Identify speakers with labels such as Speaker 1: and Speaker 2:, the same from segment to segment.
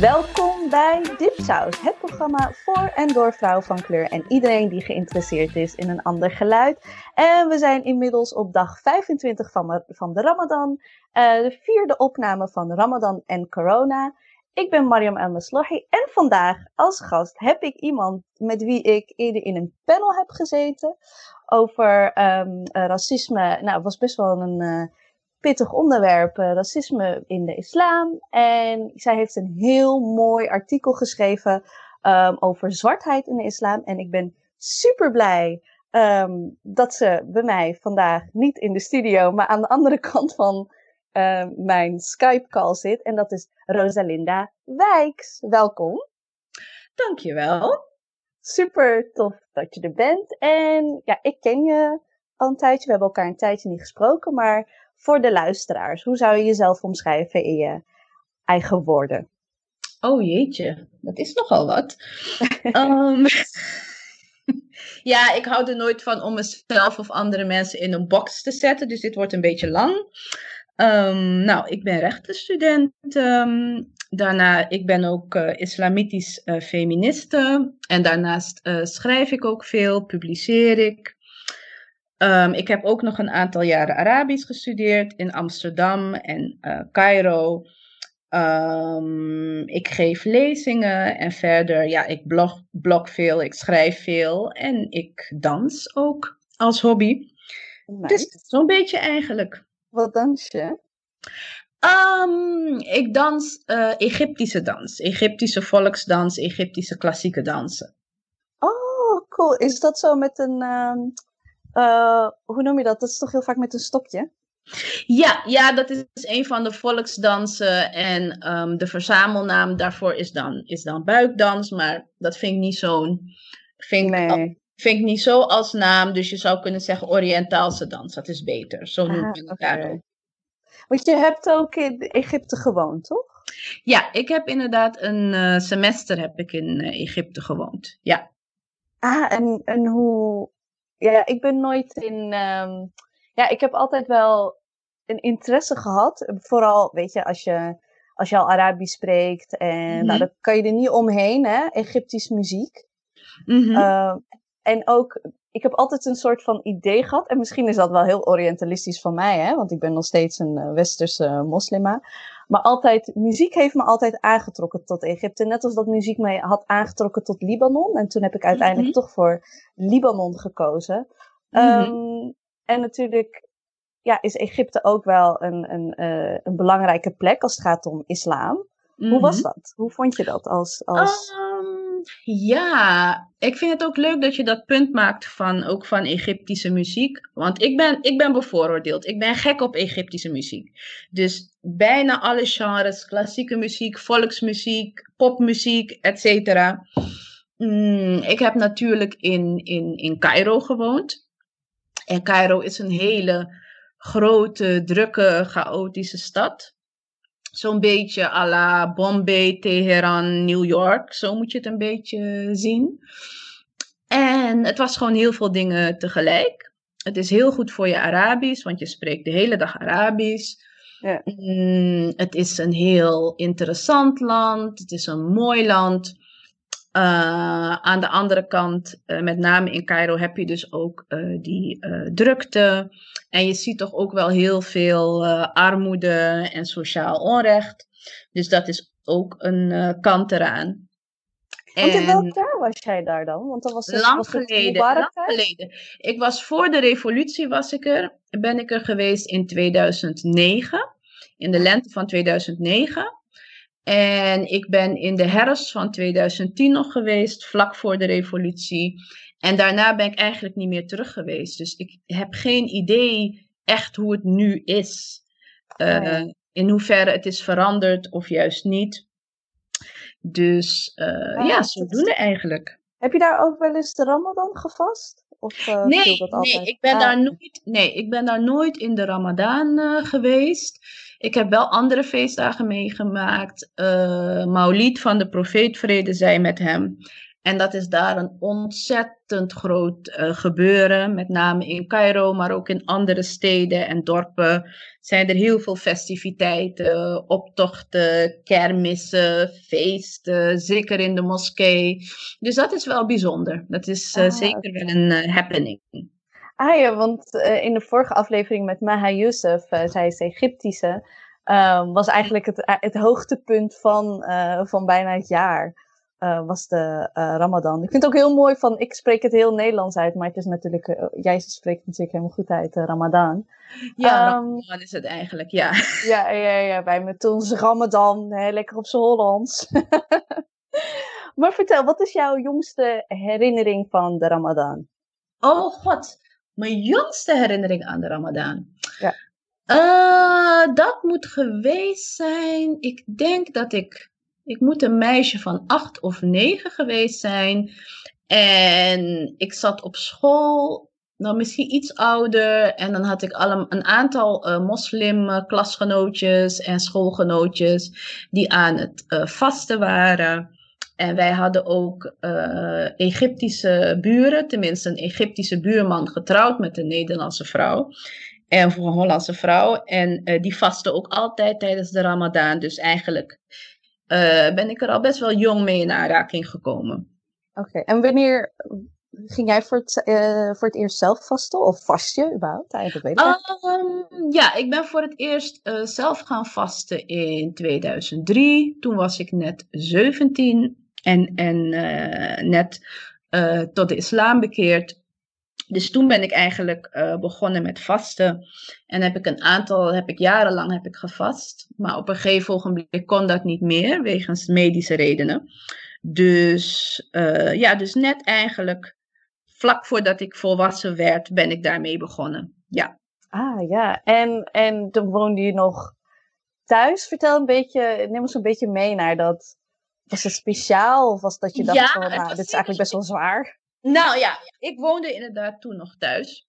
Speaker 1: Welkom bij Dipsaus, het programma voor en door vrouwen van kleur en iedereen die geïnteresseerd is in een ander geluid. En we zijn inmiddels op dag 25 van, van de Ramadan, uh, de vierde opname van Ramadan en Corona. Ik ben Mariam El Maslohi en vandaag als gast heb ik iemand met wie ik eerder in een panel heb gezeten over um, racisme. Nou, het was best wel een uh, pittig onderwerp, uh, racisme in de islam. En zij heeft een heel mooi artikel geschreven um, over zwartheid in de islam. En ik ben super blij um, dat ze bij mij vandaag niet in de studio, maar aan de andere kant van uh, mijn Skype-call zit. En dat is Rosalinda Wijks. Welkom.
Speaker 2: Dankjewel.
Speaker 1: Super tof dat je er bent. En ja, ik ken je al een tijdje. We hebben elkaar een tijdje niet gesproken. Maar voor de luisteraars, hoe zou je jezelf omschrijven in je eigen woorden?
Speaker 2: Oh jeetje, dat is nogal wat. um, ja, ik hou er nooit van om mezelf of andere mensen in een box te zetten. Dus dit wordt een beetje lang. Um, nou, ik ben rechtenstudent. Um, daarna, ik ben ook uh, islamitisch uh, feministe. En daarnaast uh, schrijf ik ook veel, publiceer ik. Um, ik heb ook nog een aantal jaren Arabisch gestudeerd in Amsterdam en Cairo. ik geef lezingen en verder, ja, ik blog, blog veel, ik schrijf veel en ik dans ook als hobby. Nice. Dus zo'n beetje eigenlijk.
Speaker 1: Wat dans je?
Speaker 2: Um, ik dans uh, Egyptische dans. Egyptische volksdans, Egyptische klassieke dansen.
Speaker 1: Oh, cool. Is dat zo met een. Uh, uh, hoe noem je dat? Dat is toch heel vaak met een stokje?
Speaker 2: Ja, ja dat is een van de volksdansen. En um, de verzamelnaam daarvoor is dan, is dan buikdans. Maar dat vind ik niet zo'n. Vind nee vind ik niet zo als naam. Dus je zou kunnen zeggen Oriëntaalse dans. Dat is beter. Zo noem ik het daarom.
Speaker 1: Want je hebt ook in Egypte gewoond, toch?
Speaker 2: Ja, ik heb inderdaad een uh, semester heb ik in uh, Egypte gewoond. Ja.
Speaker 1: Ah, en, en hoe... Ja, ik ben nooit in... Um... Ja, ik heb altijd wel een interesse gehad. Vooral, weet je, als je, als je al Arabisch spreekt. En mm -hmm. nou, dan kan je er niet omheen, hè. Egyptisch muziek. Mm -hmm. uh, en ook, ik heb altijd een soort van idee gehad. En misschien is dat wel heel orientalistisch van mij, hè? Want ik ben nog steeds een uh, westerse moslima. Maar altijd, muziek heeft me altijd aangetrokken tot Egypte. Net als dat muziek me had aangetrokken tot Libanon. En toen heb ik uiteindelijk mm -hmm. toch voor Libanon gekozen. Mm -hmm. um, en natuurlijk ja, is Egypte ook wel een, een, uh, een belangrijke plek als het gaat om islam. Mm -hmm. Hoe was dat? Hoe vond je dat als... als...
Speaker 2: Um, ja, ik vind het ook leuk dat je dat punt maakt van, ook van Egyptische muziek. Want ik ben, ik ben bevooroordeeld. Ik ben gek op Egyptische muziek. Dus bijna alle genres, klassieke muziek, volksmuziek, popmuziek, etc. Mm, ik heb natuurlijk in, in, in Cairo gewoond. En Cairo is een hele grote, drukke, chaotische stad. Zo'n beetje à la Bombay, Teheran, New York. Zo moet je het een beetje zien. En het was gewoon heel veel dingen tegelijk. Het is heel goed voor je Arabisch, want je spreekt de hele dag Arabisch. Ja. Mm, het is een heel interessant land. Het is een mooi land. Uh, aan de andere kant, uh, met name in Cairo, heb je dus ook uh, die drukte. En je ziet toch ook wel heel veel armoede en sociaal onrecht. Dus dat is ook een kant eraan.
Speaker 1: Want in welk jaar was jij daar dan? Want dat was
Speaker 2: dus, lang was geleden. Lang geleden. Ik was voor de revolutie was ik er. Ben ik er geweest in 2009. In de lente van 2009. En ik ben in de herfst van 2010 nog geweest, vlak voor de revolutie. En daarna ben ik eigenlijk niet meer terug geweest. Dus ik heb geen idee echt hoe het nu is. Uh, in hoeverre het is veranderd of juist niet. Dus uh, ah, ja, zodoende eigenlijk.
Speaker 1: Heb je daar ook wel eens de Ramadan gevast? Of, uh,
Speaker 2: nee, dat nee, ik ben ah. daar nooit, nee, ik ben daar nooit in de Ramadan geweest. Ik heb wel andere feestdagen meegemaakt. Uh, Maulid van de profeet vrede zij met hem. En dat is daar een ontzettend groot gebeuren. Met name in Cairo, maar ook in andere steden en dorpen zijn er heel veel festiviteiten, optochten, kermissen, feesten, zeker in de moskee. Dus dat is wel bijzonder. Dat is ah, zeker wel een happening.
Speaker 1: Ah ja, want in de vorige aflevering met Maha Youssef, zij is Egyptische, um, was eigenlijk het, het hoogtepunt van, van bijna het jaar. Was de Ramadan. Ik vind het ook heel mooi van, ik spreek het heel Nederlands uit, maar het is natuurlijk, jij spreekt natuurlijk helemaal goed uit, Ramadan.
Speaker 2: Ja, um, Ramadan is het eigenlijk, ja.
Speaker 1: Ja, ja, ja bij me toen Ramadan, hè, lekker op z'n Hollands. maar vertel, wat is jouw jongste herinnering van de Ramadan?
Speaker 2: Oh god, mijn jongste herinnering aan de Ramadan.
Speaker 1: Ja.
Speaker 2: dat moet geweest zijn, ik denk dat ik ik moet een meisje van acht of negen geweest zijn. En ik zat op school, nou misschien iets ouder. En dan had ik al een, aantal uh, moslim-klasgenootjes en schoolgenootjes die aan het uh, vasten waren. En wij hadden ook uh, Egyptische buren, tenminste een Egyptische buurman getrouwd met een Nederlandse vrouw. En voor een Hollandse vrouw. En die vasten ook altijd tijdens de Ramadan. Dus eigenlijk uh, ben ik er al best wel jong mee in aanraking gekomen.
Speaker 1: Oké, en wanneer ging jij voor het, uh, voor het eerst zelf vasten? Of vast je überhaupt? Eigenlijk
Speaker 2: um, ja, ik ben voor het eerst uh, zelf gaan vasten in 2003. Toen was ik net 17 en, en net tot de islam bekeerd. Dus toen ben ik eigenlijk uh, begonnen met vasten. En heb ik een aantal, heb ik jarenlang heb ik gevast. Maar op een gegeven ogenblik kon dat niet meer, wegens medische redenen. Dus ja, dus net eigenlijk vlak voordat ik volwassen werd, ben ik daarmee begonnen. Ja.
Speaker 1: Ah ja, en, en toen woonde je nog thuis. Vertel een beetje, neem ons een beetje mee naar dat. Was het speciaal of was dat je dacht van, nou, dit is eigenlijk best wel zwaar?
Speaker 2: Nou ja, ik woonde inderdaad toen nog thuis.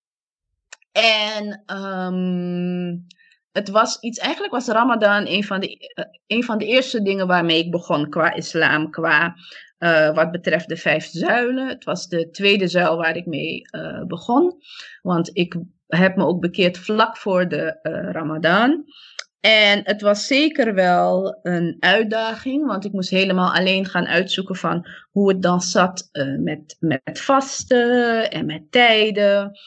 Speaker 2: En um, het was iets, eigenlijk was Ramadan een van, de, uh, een van de eerste dingen waarmee ik begon qua islam, qua uh, wat betreft de vijf zuilen. Het was de tweede zuil waar ik mee uh, begon. Want ik heb me ook bekeerd vlak voor de Ramadan. En het was zeker wel een uitdaging, want ik moest helemaal alleen gaan uitzoeken van hoe het dan zat uh, met, met vasten en met tijden.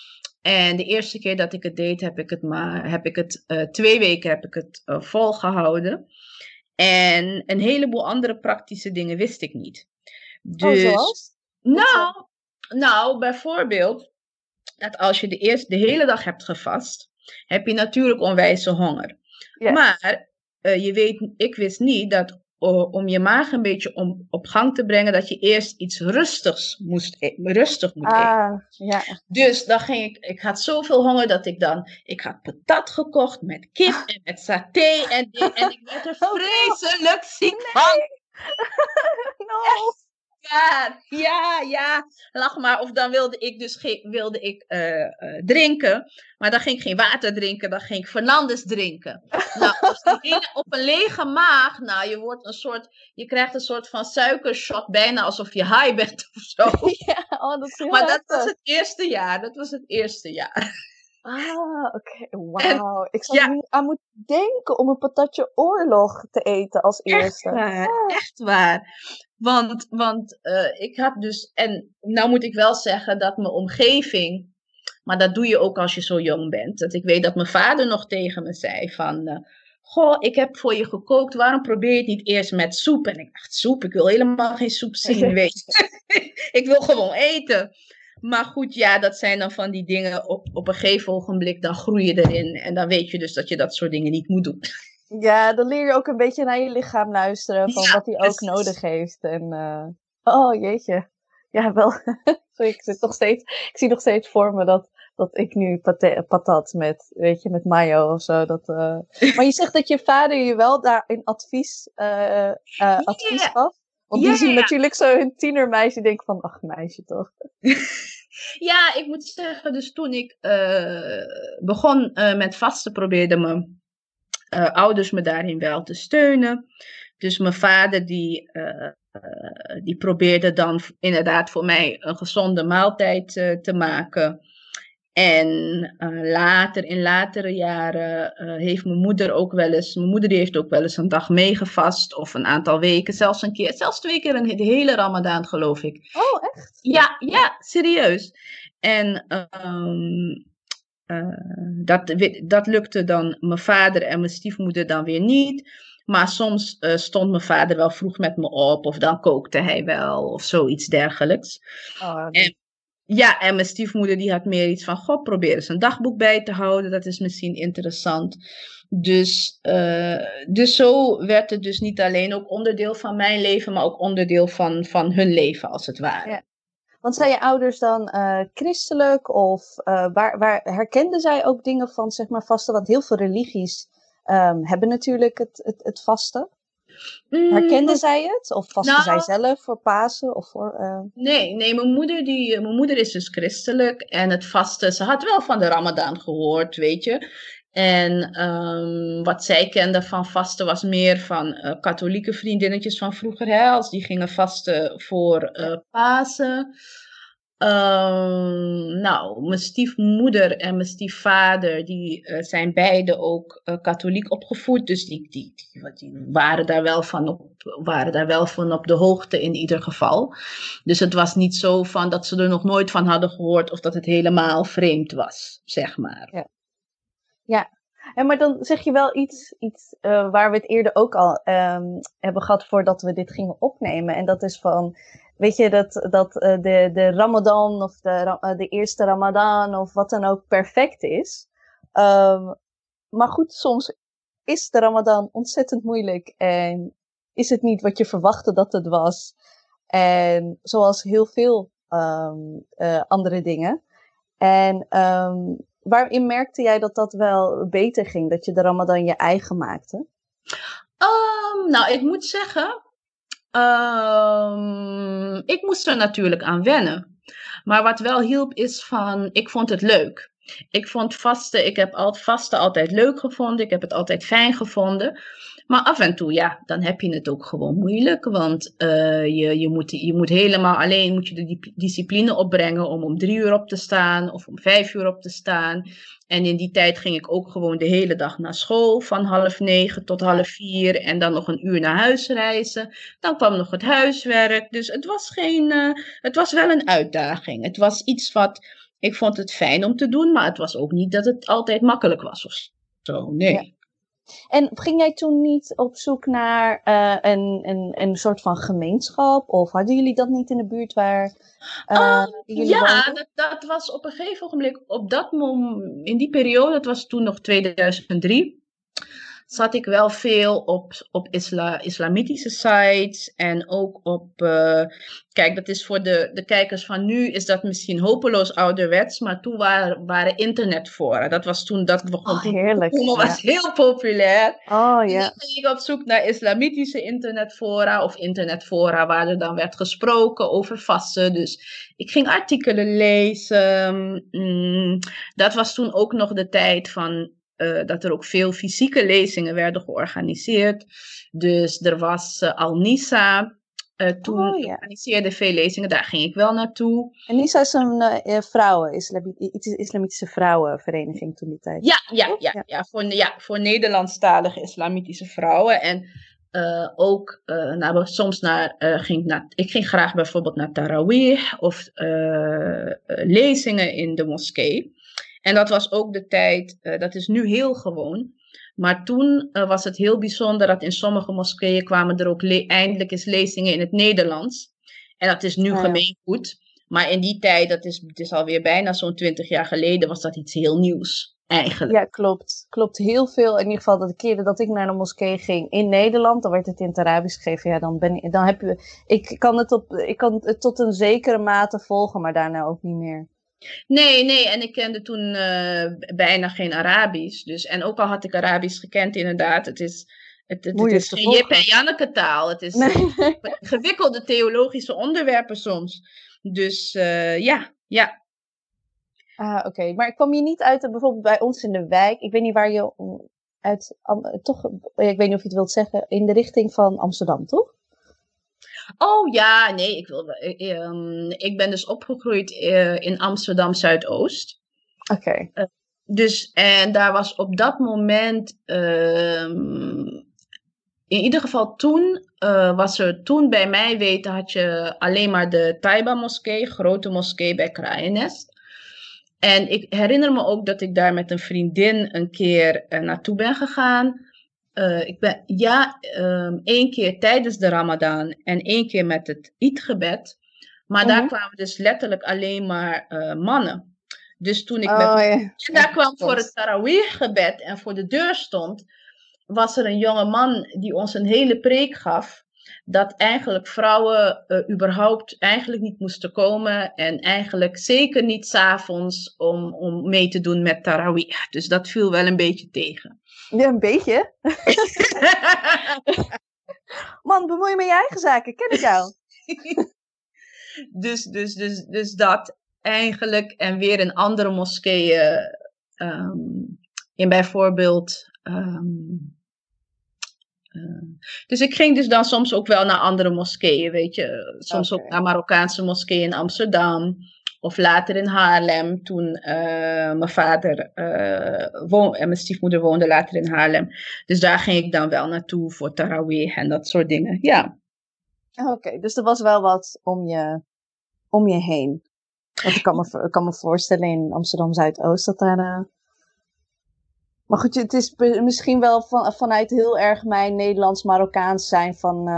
Speaker 2: En de eerste keer dat ik het deed, heb ik het maar heb ik het, uh, twee weken heb ik het uh, volgehouden. En een heleboel andere praktische dingen wist ik niet.
Speaker 1: Oh, dus, oh,
Speaker 2: Nou, nou, bijvoorbeeld, dat als je de, eerste, de hele dag hebt gevast, heb je natuurlijk onwijze honger. Maar uh, je weet, ik wist niet dat uh, om je maag een beetje om, op gang te brengen, dat je eerst iets rustigs moest e rustig moet
Speaker 1: ah,
Speaker 2: eten.
Speaker 1: Ja.
Speaker 2: Dus dan ging ik, ik had zoveel honger dat ik dan, ik had patat gekocht met kip ah. en met saté en, en ik werd er oh, vreselijk ziek van.
Speaker 1: no
Speaker 2: waar. Ja, ja, lach maar. Of dan wilde ik dus wilde ik, uh, uh, drinken. Maar dan ging ik geen water drinken, dan ging ik Fernandes drinken. nou, op een lege maag, nou, je wordt een soort, je krijgt een soort van suikershot, bijna alsof je high bent of zo.
Speaker 1: ja, oh, dat is heel
Speaker 2: Maar dat was het eerste jaar, dat was het eerste jaar.
Speaker 1: Ah, oké. Okay. Wauw. Ik zou ja. niet aan moeten denken om een patatje oorlog te eten als eerste.
Speaker 2: Echt waar. Echt waar. Want, want uh, ik had dus, en nou moet ik wel zeggen dat mijn omgeving, maar dat doe je ook als je zo jong bent. Dat ik weet dat mijn vader nog tegen me zei van, uh, goh, ik heb voor je gekookt, waarom probeer je het niet eerst met soep? En ik dacht, soep, ik wil helemaal geen soep zien, weet ik wil gewoon eten. Maar goed, ja, dat zijn dan van die dingen op, op een gegeven ogenblik, dan groei je erin. En dan weet je dus dat je dat soort dingen niet moet doen.
Speaker 1: Ja, dan leer je ook een beetje naar je lichaam luisteren van wat hij ook nodig heeft. En, uh, oh jeetje. Ja, wel. Sorry, ik, zit nog steeds, ik zie nog steeds voor me dat, dat ik nu patat, patat met, weet je, met mayo of zo. Dat, uh... Maar je zegt dat je vader je wel daar een advies, uh, advies yeah. gaf. Want die zien natuurlijk zo hun tienermeisje denken van, ach meisje toch.
Speaker 2: ja, ik moet zeggen, dus toen ik begon met vasten probeerde me uh, ouders me daarin wel te steunen. Dus mijn vader die uh, die probeerde dan inderdaad voor mij een gezonde maaltijd te maken. En later, in latere jaren, heeft mijn moeder ook wel eens, mijn moeder die heeft ook wel eens een dag meegevast of een aantal weken, zelfs een keer, zelfs twee keer een de hele Ramadan geloof ik.
Speaker 1: Oh, echt?
Speaker 2: Ja, ja, serieus. En um, dat, dat lukte dan mijn vader en mijn stiefmoeder dan weer niet. Maar soms uh, stond mijn vader wel vroeg met me op, of dan kookte hij wel, of zoiets dergelijks. Oh, en, ja, en mijn stiefmoeder die had meer iets van, god, probeer eens een dagboek bij te houden, dat is misschien interessant. Dus, uh, dus zo werd het dus niet alleen ook onderdeel van mijn leven, maar ook onderdeel van, van hun leven, als het ware. Ja.
Speaker 1: Want zijn je ouders dan uh, christelijk of uh, waar, waar herkenden zij ook dingen van zeg maar vasten? Want heel veel religies um, hebben natuurlijk het, het, het vasten. Mm, herkenden zij het? Of vasten nou, zij zelf voor Pasen? Of voor, uh...
Speaker 2: Nee, nee mijn, moeder die, mijn moeder is dus christelijk. En het vasten, ze had wel van de Ramadan gehoord, weet je. En um, wat zij kende van vasten was meer van uh, katholieke vriendinnetjes van vroeger, hè, als die gingen vasten voor uh, Pasen. Um, nou, mijn stiefmoeder en mijn stiefvader, die uh, zijn beide ook katholiek opgevoed. Dus die, die, die, die, waren, daar wel van op, waren daar wel van op de hoogte in ieder geval. Dus het was niet zo van dat ze er nog nooit van hadden gehoord of dat het helemaal vreemd was, zeg maar.
Speaker 1: Ja. Ja, en maar dan zeg je wel iets, iets uh, waar we het eerder ook al um, hebben gehad voordat we dit gingen opnemen. En dat is van, weet je, dat, dat uh, de, de Ramadan of de, uh, de eerste Ramadan of wat dan ook perfect is. Um, maar goed, soms is de Ramadan ontzettend moeilijk en is het niet wat je verwachtte dat het was. En zoals heel veel um, andere dingen. En waarin merkte jij dat dat wel beter ging? Dat je de Ramadan je eigen maakte?
Speaker 2: Um, nou, ik moet zeggen, um, ik moest er natuurlijk aan wennen. Maar wat wel hielp is van, ik vond het leuk. Ik vond vasten, ik heb al, vasten altijd leuk gevonden. Ik heb het altijd fijn gevonden. Maar af en toe, ja, dan heb je het ook gewoon moeilijk. Want uh, je, je, moet, je moet helemaal alleen moet je de discipline opbrengen om om drie uur op te staan of om vijf uur op te staan. En in die tijd ging ik ook gewoon de hele dag naar school, van half negen tot half vier. En dan nog een uur naar huis reizen. Dan kwam nog het huiswerk. Dus het was, geen, uh, het was wel een uitdaging. Het was iets wat, ik vond het fijn om te doen, maar het was ook niet dat het altijd makkelijk was of zo. Nee.
Speaker 1: En ging jij toen niet op zoek naar uh, een, een, een soort van gemeenschap? Of hadden jullie dat niet in de buurt waar
Speaker 2: uh, jullie Ja, dat, dat, was op een gegeven ogenblik, op dat moment, in die periode, dat was toen nog 2003 zat ik wel veel op, op isla, islamitische sites en ook op. Uh, kijk, dat is voor de, de kijkers van nu, is dat misschien hopeloos ouderwets, maar toen waren, waren internetfora. Dat was toen dat begon.
Speaker 1: Oh, heerlijk.
Speaker 2: Toen was heel populair.
Speaker 1: Oh ja.
Speaker 2: Dus ging ik op zoek naar islamitische internetfora of internetfora waar er dan werd gesproken over vasten. Dus ik ging artikelen lezen. Mm, dat was toen ook nog de tijd van uh, dat er ook veel fysieke lezingen werden georganiseerd. Dus er was uh, Al-Nisa. Uh, toen oh, ja. organiseerde veel lezingen, daar ging ik wel naartoe.
Speaker 1: En Nisa is een vrouwen, islamitische vrouwenvereniging toen die tijd.
Speaker 2: Ja, ja, ja, ja. ja, voor, ja voor Nederlandstalige islamitische vrouwen. En uh, ook uh, nou, soms naar, uh, ging naar, ik ging graag bijvoorbeeld naar Tarawih of lezingen in de moskee. En dat was ook de tijd, uh, dat is nu heel gewoon. Maar toen uh, was het heel bijzonder dat in sommige moskeeën kwamen er ook eindelijk eens lezingen in het Nederlands. En dat is nu oh, gemeengoed. Maar in die tijd, dat is, het is alweer bijna zo'n twintig jaar geleden, was dat iets heel nieuws. Eigenlijk.
Speaker 1: Ja, klopt. Klopt heel veel. In ieder geval de keren dat ik naar de moskee ging in Nederland, dan werd het in het Arabisch gegeven. Ja, dan ben ik, dan heb je, ik kan het op, ik kan het tot een zekere mate volgen, maar daarna ook niet meer.
Speaker 2: Nee, nee, en ik kende toen uh, bijna geen Arabisch. Dus, en ook al had ik Arabisch gekend, inderdaad, het is, het, het, het is geen Jip en Janneke taal. Het is nee. gewikkelde theologische onderwerpen soms. Dus uh, ja, ja.
Speaker 1: Ah, oké. Okay. Maar kwam je niet uit, bijvoorbeeld bij ons in de wijk, ik weet niet waar je uit, toch, ik weet niet of je het wilt zeggen, in de richting van Amsterdam, toch?
Speaker 2: Oh ja, nee, ik, wil, um, ik ben dus opgegroeid uh, in Amsterdam Zuidoost.
Speaker 1: Oké. Okay.
Speaker 2: Uh, dus, en daar was op dat moment, um, in ieder geval toen, uh, was er toen bij mij weten, had je alleen maar de Taiba moskee, grote moskee bij Kraaiennest. En ik herinner me ook dat ik daar met een vriendin een keer naartoe ben gegaan. Uh, ik ben, ja, um, één keer tijdens de Ramadan en één keer met het Eid-gebed. Maar daar
Speaker 1: Mhm.
Speaker 2: kwamen dus letterlijk alleen maar uh, mannen. Dus toen ik
Speaker 1: Oh,
Speaker 2: met
Speaker 1: ja.
Speaker 2: daar kwam voor het Tarawih-gebed en voor de deur stond, was er een jonge man die ons een hele preek gaf. Dat eigenlijk vrouwen eh, überhaupt eigenlijk niet moesten komen. En eigenlijk zeker niet s'avonds om, om mee te doen met Tarawih. Dus dat viel wel een beetje tegen.
Speaker 1: Ja, een beetje. Man, bemoei je met je eigen zaken. Ken ik jou?
Speaker 2: dus, dus, dus, dus dat eigenlijk. En weer in andere moskeeën. ehm, in bijvoorbeeld. ehm, eh, dus ik ging dus dan soms ook wel naar andere moskeeën, weet je. Soms ook naar Marokkaanse moskeeën in Amsterdam. Of later in Haarlem, toen eh, mijn vader eh, woon, en mijn stiefmoeder woonde later in Haarlem. Dus daar ging ik dan wel naartoe voor tarawih en dat soort dingen. Ja.
Speaker 1: Oké, dus er was wel wat om je, om je heen. Want ik kan me, ik kan me voorstellen in Amsterdam Zuidoost dat eh, Maar goed, het is misschien wel van, vanuit heel erg mijn Nederlands-Marokkaans zijn van.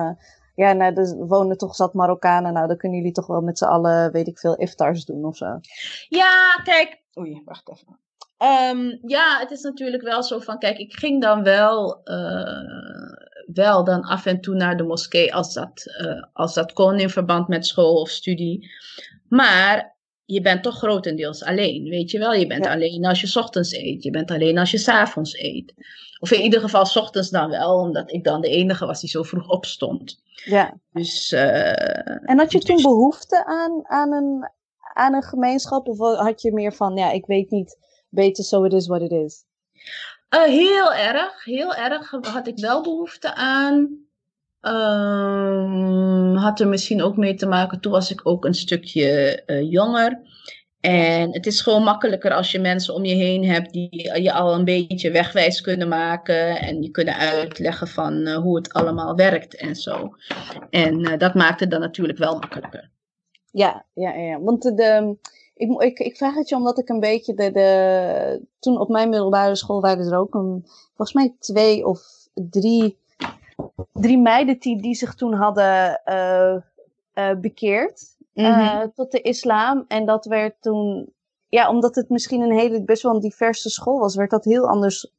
Speaker 1: Ja, nou, er wonen toch zat Marokkanen. Nou, dan kunnen jullie toch wel met z'n allen, weet ik veel, iftars doen of zo.
Speaker 2: Ja, kijk. Oei, wacht even. Ehm, ja, het is natuurlijk wel zo van, kijk, ik ging dan wel, eh, wel dan af en toe naar de moskee als dat, eh, als dat kon in verband met school of studie. Maar je bent toch grotendeels alleen, weet je wel? Je bent
Speaker 1: Ja.
Speaker 2: alleen als je 's ochtends eet, je bent alleen als je 's avonds eet. Of in ieder geval 's ochtends dan wel, omdat ik dan de enige was die zo vroeg opstond.
Speaker 1: Ja.
Speaker 2: Dus eh,
Speaker 1: En had je toen
Speaker 2: Dus-
Speaker 1: behoefte aan, aan, een, aan een gemeenschap? Of had je meer van, ja, ik weet niet, beter so it is what it is?
Speaker 2: Eh, heel erg, heel erg had ik wel behoefte aan. Ehm, had er misschien ook mee te maken, toen was ik ook een stukje eh, jonger. En het is gewoon makkelijker als je mensen om je heen hebt die je al een beetje wegwijs kunnen maken en je kunnen uitleggen van eh, hoe het allemaal werkt en zo. En eh, dat maakt het dan natuurlijk wel makkelijker.
Speaker 1: Ja, ja, ja. Want de, ik, ik, ik vraag het je omdat ik een beetje de, de. Toen op mijn middelbare school waren er ook een. Volgens mij twee of drie. Drie meiden die, die zich toen hadden eh, eh, bekeerd. eh, tot de islam. En dat werd toen. Ja, omdat het misschien een hele. best wel een diverse school was, werd dat heel anders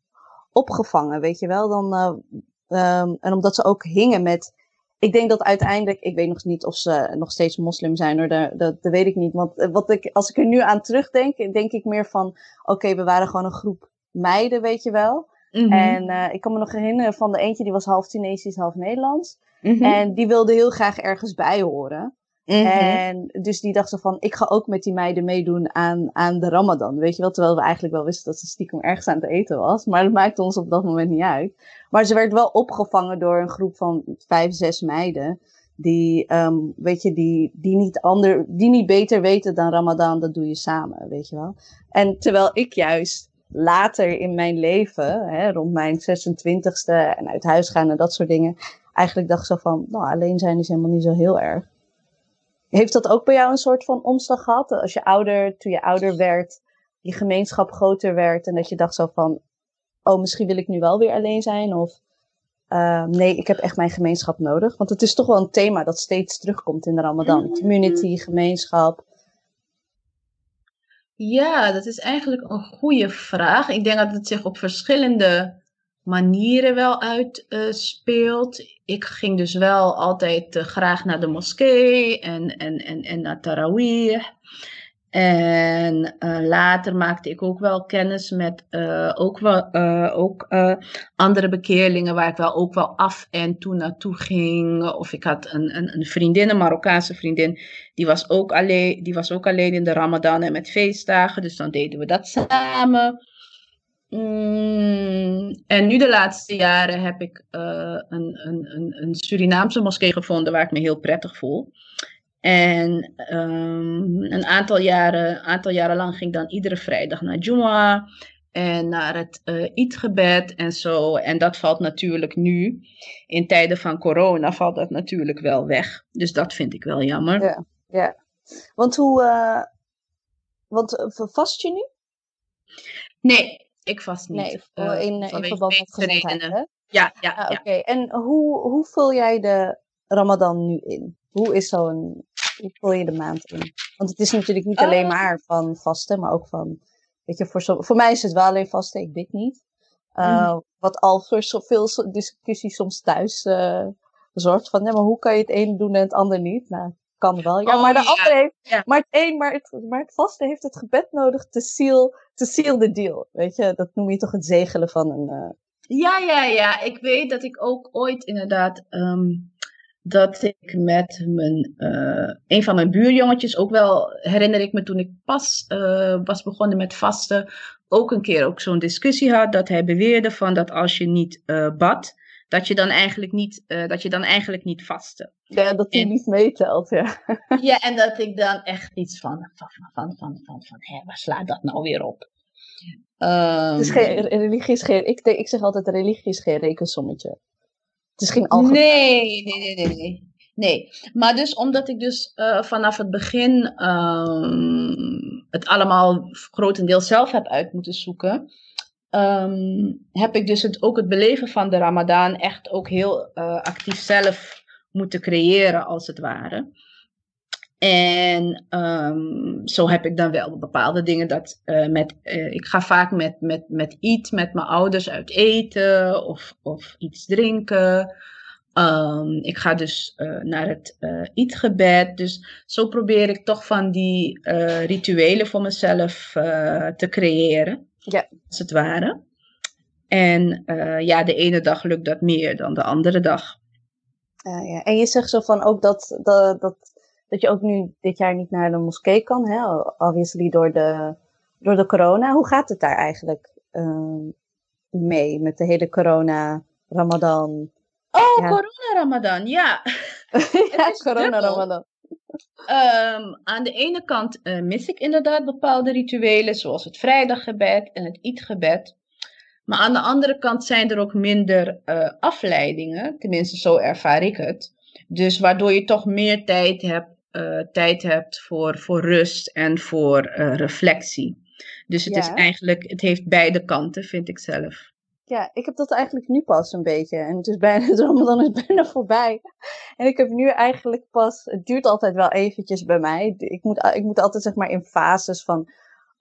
Speaker 1: opgevangen, weet je wel. Dan, eh, ehm, en omdat ze ook hingen met ik denk dat uiteindelijk, ik weet nog niet of ze nog steeds moslim zijn hoor, dat, dat, dat weet ik niet. Want wat ik, als ik er nu aan terugdenk, denk ik meer van, oké, we waren gewoon een groep meiden, weet je wel.
Speaker 2: Mhm.
Speaker 1: En eh, ik kan me nog herinneren van de eentje, die was half Tunesisch, half Nederlands.
Speaker 2: Mhm.
Speaker 1: En die wilde heel graag ergens bij horen.
Speaker 2: Mhm.
Speaker 1: En dus die dacht zo van, ik ga ook met die meiden meedoen aan, aan de Ramadan. Weet je wel, terwijl we eigenlijk wel wisten dat ze stiekem ergens aan het eten was. Maar dat maakte ons op dat moment niet uit. Maar ze werd wel opgevangen door een groep van vijf, zes meiden. Die, ehm, weet je, die, die, niet ander, die niet beter weten dan Ramadan, dat doe je samen, weet je wel. En terwijl ik juist later in mijn leven, hè, rond mijn 26ste en uit huis gaan en dat soort dingen, eigenlijk dacht zo van, nou, alleen zijn is helemaal niet zo heel erg. Heeft dat ook bij jou een soort van omslag gehad? Als je ouder, toen je ouder werd, je gemeenschap groter werd en dat je dacht zo van, oh, misschien wil ik nu wel weer alleen zijn of uh, nee, ik heb echt mijn gemeenschap nodig. Want het is toch wel een thema dat steeds terugkomt in de Ramadan. Community, gemeenschap.
Speaker 2: Ja, dat is eigenlijk een goede vraag. Ik denk dat het zich op verschillende manieren wel uitspeelt. Uh, ik ging dus wel altijd uh, graag naar de moskee en, en, en, en naar Tarawih. En uh, later maakte ik ook wel kennis met uh, ook wel, uh, ook, andere bekeerlingen waar ik wel ook wel af en toe naartoe ging. Of ik had een, een, een vriendin, een Marokkaanse vriendin, die was, ook alleen, die was ook alleen in de Ramadan en met feestdagen. Dus dan deden we dat samen. Mm, en nu de laatste jaren heb ik een, een, een, een Surinaamse moskee gevonden waar ik me heel prettig voel. En um, een aantal jaren, aantal jaren lang ging ik dan iedere vrijdag naar Juma en naar het uh, Eidgebed en zo. En dat valt natuurlijk nu, in tijden van corona, valt dat natuurlijk wel weg. Dus dat vind ik wel jammer.
Speaker 1: Ja, ja. want hoe, uh, want vast je nu?
Speaker 2: Nee, ik vast niet.
Speaker 1: Nee, voor, in, uh, in verband met gezondheid, hè?
Speaker 2: Ja, ja,
Speaker 1: ah,
Speaker 2: ja.
Speaker 1: Oké, en hoe, hoe vul jij de Ramadan nu in? Hoe is zo'n, hoe vul je de maand in? Want het is natuurlijk niet alleen maar van vasten, maar ook van, weet je, voor, zo, voor mij is het wel alleen vasten, ik bid niet. Uh, mm. Wat al voor zoveel discussie soms thuis uh, zorgt van, nee, maar hoe kan je het ene doen en het ander niet? Nou, kan wel. Ja,
Speaker 2: Oh,
Speaker 1: maar de
Speaker 2: ja.
Speaker 1: andere heeft,
Speaker 2: Ja.
Speaker 1: maar het een, maar het, maar het vaste heeft het gebed nodig te seal, te seal the deal. Weet je, dat noem je toch het zegelen van een, uh,
Speaker 2: Ja, ja, ja. Ik weet dat ik ook ooit inderdaad. ehm, dat ik met mijn, eh, een van mijn buurjongetjes ook wel, herinner ik me toen ik pas eh, was begonnen met vasten, ook een keer ook zo'n discussie had. Dat hij beweerde van dat als je niet eh, bad, dat je dan eigenlijk niet, dat je dan eigenlijk niet vastte.
Speaker 1: ja, dat
Speaker 2: En-
Speaker 1: niet meetelt. Ja.
Speaker 2: Ja, en dat ik dan echt iets van, van, van, van, van, van, hé, waar slaat dat nou weer op?
Speaker 1: Het is geen, religie is geen, ik, ik zeg altijd, religie is geen rekensommetje.
Speaker 2: Nee, nee, nee, nee. Nee, maar dus omdat ik dus eh, vanaf het begin ehm, het allemaal grotendeels zelf heb uit moeten zoeken, ehm, heb ik dus het, ook het beleven van de Ramadan echt ook heel eh, actief zelf moeten creëren, als het ware. En ehm, zo heb ik dan wel bepaalde dingen dat eh, met, eh, ik ga vaak met, met, met iets met mijn ouders uit eten of, of iets drinken. Ehm, ik ga dus eh, naar het eetgebed. Dus zo probeer ik toch van die rituelen voor mezelf te creëren,
Speaker 1: Ja.
Speaker 2: als het ware. En ja, de ene dag lukt dat meer dan de andere dag.
Speaker 1: Ja, ja. En je zegt zo van ook dat, dat, dat, dat je ook nu dit jaar niet naar de moskee kan, hè? obviously door de, door de corona. Hoe gaat het daar eigenlijk ehm, mee met de hele corona, Ramadan?
Speaker 2: Oh,
Speaker 1: Ja.
Speaker 2: corona-ramadan, ja.
Speaker 1: ja, corona,
Speaker 2: dubbel.
Speaker 1: Ramadan.
Speaker 2: Ehm, aan de ene kant eh, mis ik inderdaad bepaalde rituelen, zoals het vrijdaggebed en het eetgebed. Maar aan de andere kant zijn er ook minder eh, afleidingen, tenminste zo ervaar ik het. Dus waardoor je toch meer tijd hebt, eh, tijd hebt voor, voor rust en voor eh, reflectie. Dus het is eigenlijk, het heeft beide kanten, vind ik zelf.
Speaker 1: Ja, ik heb dat eigenlijk nu pas een beetje. En het is bijna, het Ramadan is bijna voorbij. En ik heb nu eigenlijk pas, het duurt altijd wel eventjes bij mij. Ik moet, ik moet altijd zeg maar in fases van,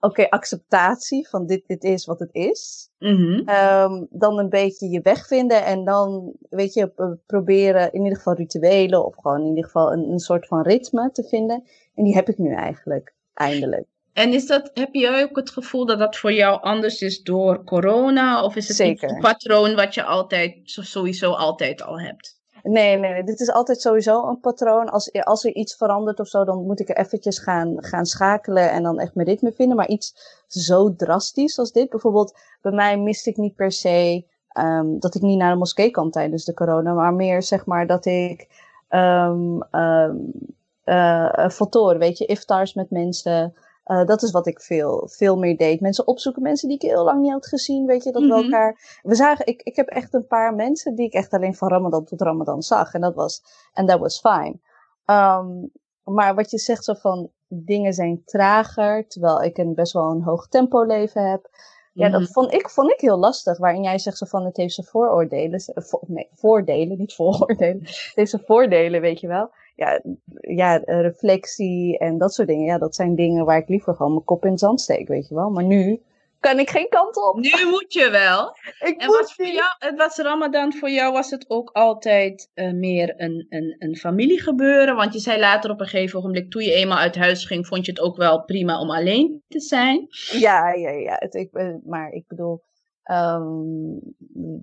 Speaker 1: oké, acceptatie van dit, dit is wat het is.
Speaker 2: Mhm.
Speaker 1: Ehm, dan een beetje je weg vinden en dan, weet je, proberen in ieder geval rituelen of gewoon in ieder geval een, een soort van ritme te vinden. En die heb ik nu eigenlijk, eindelijk.
Speaker 2: En is dat, heb jij ook het gevoel dat dat voor jou anders is door corona? Of is het
Speaker 1: Zeker.
Speaker 2: een patroon wat je altijd, sowieso altijd al hebt?
Speaker 1: Nee, nee, dit is altijd sowieso een patroon. Als, als er iets verandert of zo, dan moet ik er eventjes gaan, gaan schakelen en dan echt mijn ritme vinden. Maar iets zo drastisch als dit, bijvoorbeeld bij mij miste ik niet per se ehm, dat ik niet naar de moskee kan tijdens de corona, maar meer zeg maar dat ik eh, fotoren, weet je, iftars met mensen. Eh, dat is wat ik veel, veel meer deed. Mensen opzoeken, mensen die ik heel lang niet had gezien, weet je, dat we
Speaker 2: Mhm.
Speaker 1: elkaar... We zagen, ik, ik heb echt een paar mensen die ik echt alleen van Ramadan tot Ramadan zag. En dat was, en that was fine. Ehm, maar wat je zegt zo van, dingen zijn trager, terwijl ik een best wel een hoog tempo leven heb. Ja,
Speaker 2: Mhm.
Speaker 1: dat vond ik, vond ik heel lastig. Waarin jij zegt zo van, het heeft zijn vooroordelen. vo- nee, voordelen, niet vooroordelen. Het heeft zijn voordelen, weet je wel. Ja, ja, eh, reflectie en dat soort dingen. Ja, dat zijn dingen waar ik liever gewoon mijn kop in het zand steek, weet je wel. Maar nu kan ik geen kant op.
Speaker 2: Nu moet je wel.
Speaker 1: Ik
Speaker 2: En
Speaker 1: moet
Speaker 2: was, voor jou, het was Ramadan voor jou, was het ook altijd eh, meer een, een, een familiegebeuren? Want je zei later op een gegeven ogenblik, toen je eenmaal uit huis ging, vond je het ook wel prima om alleen te zijn?
Speaker 1: Ja, ja, ja. Het, ik, eh, maar ik bedoel, ehm,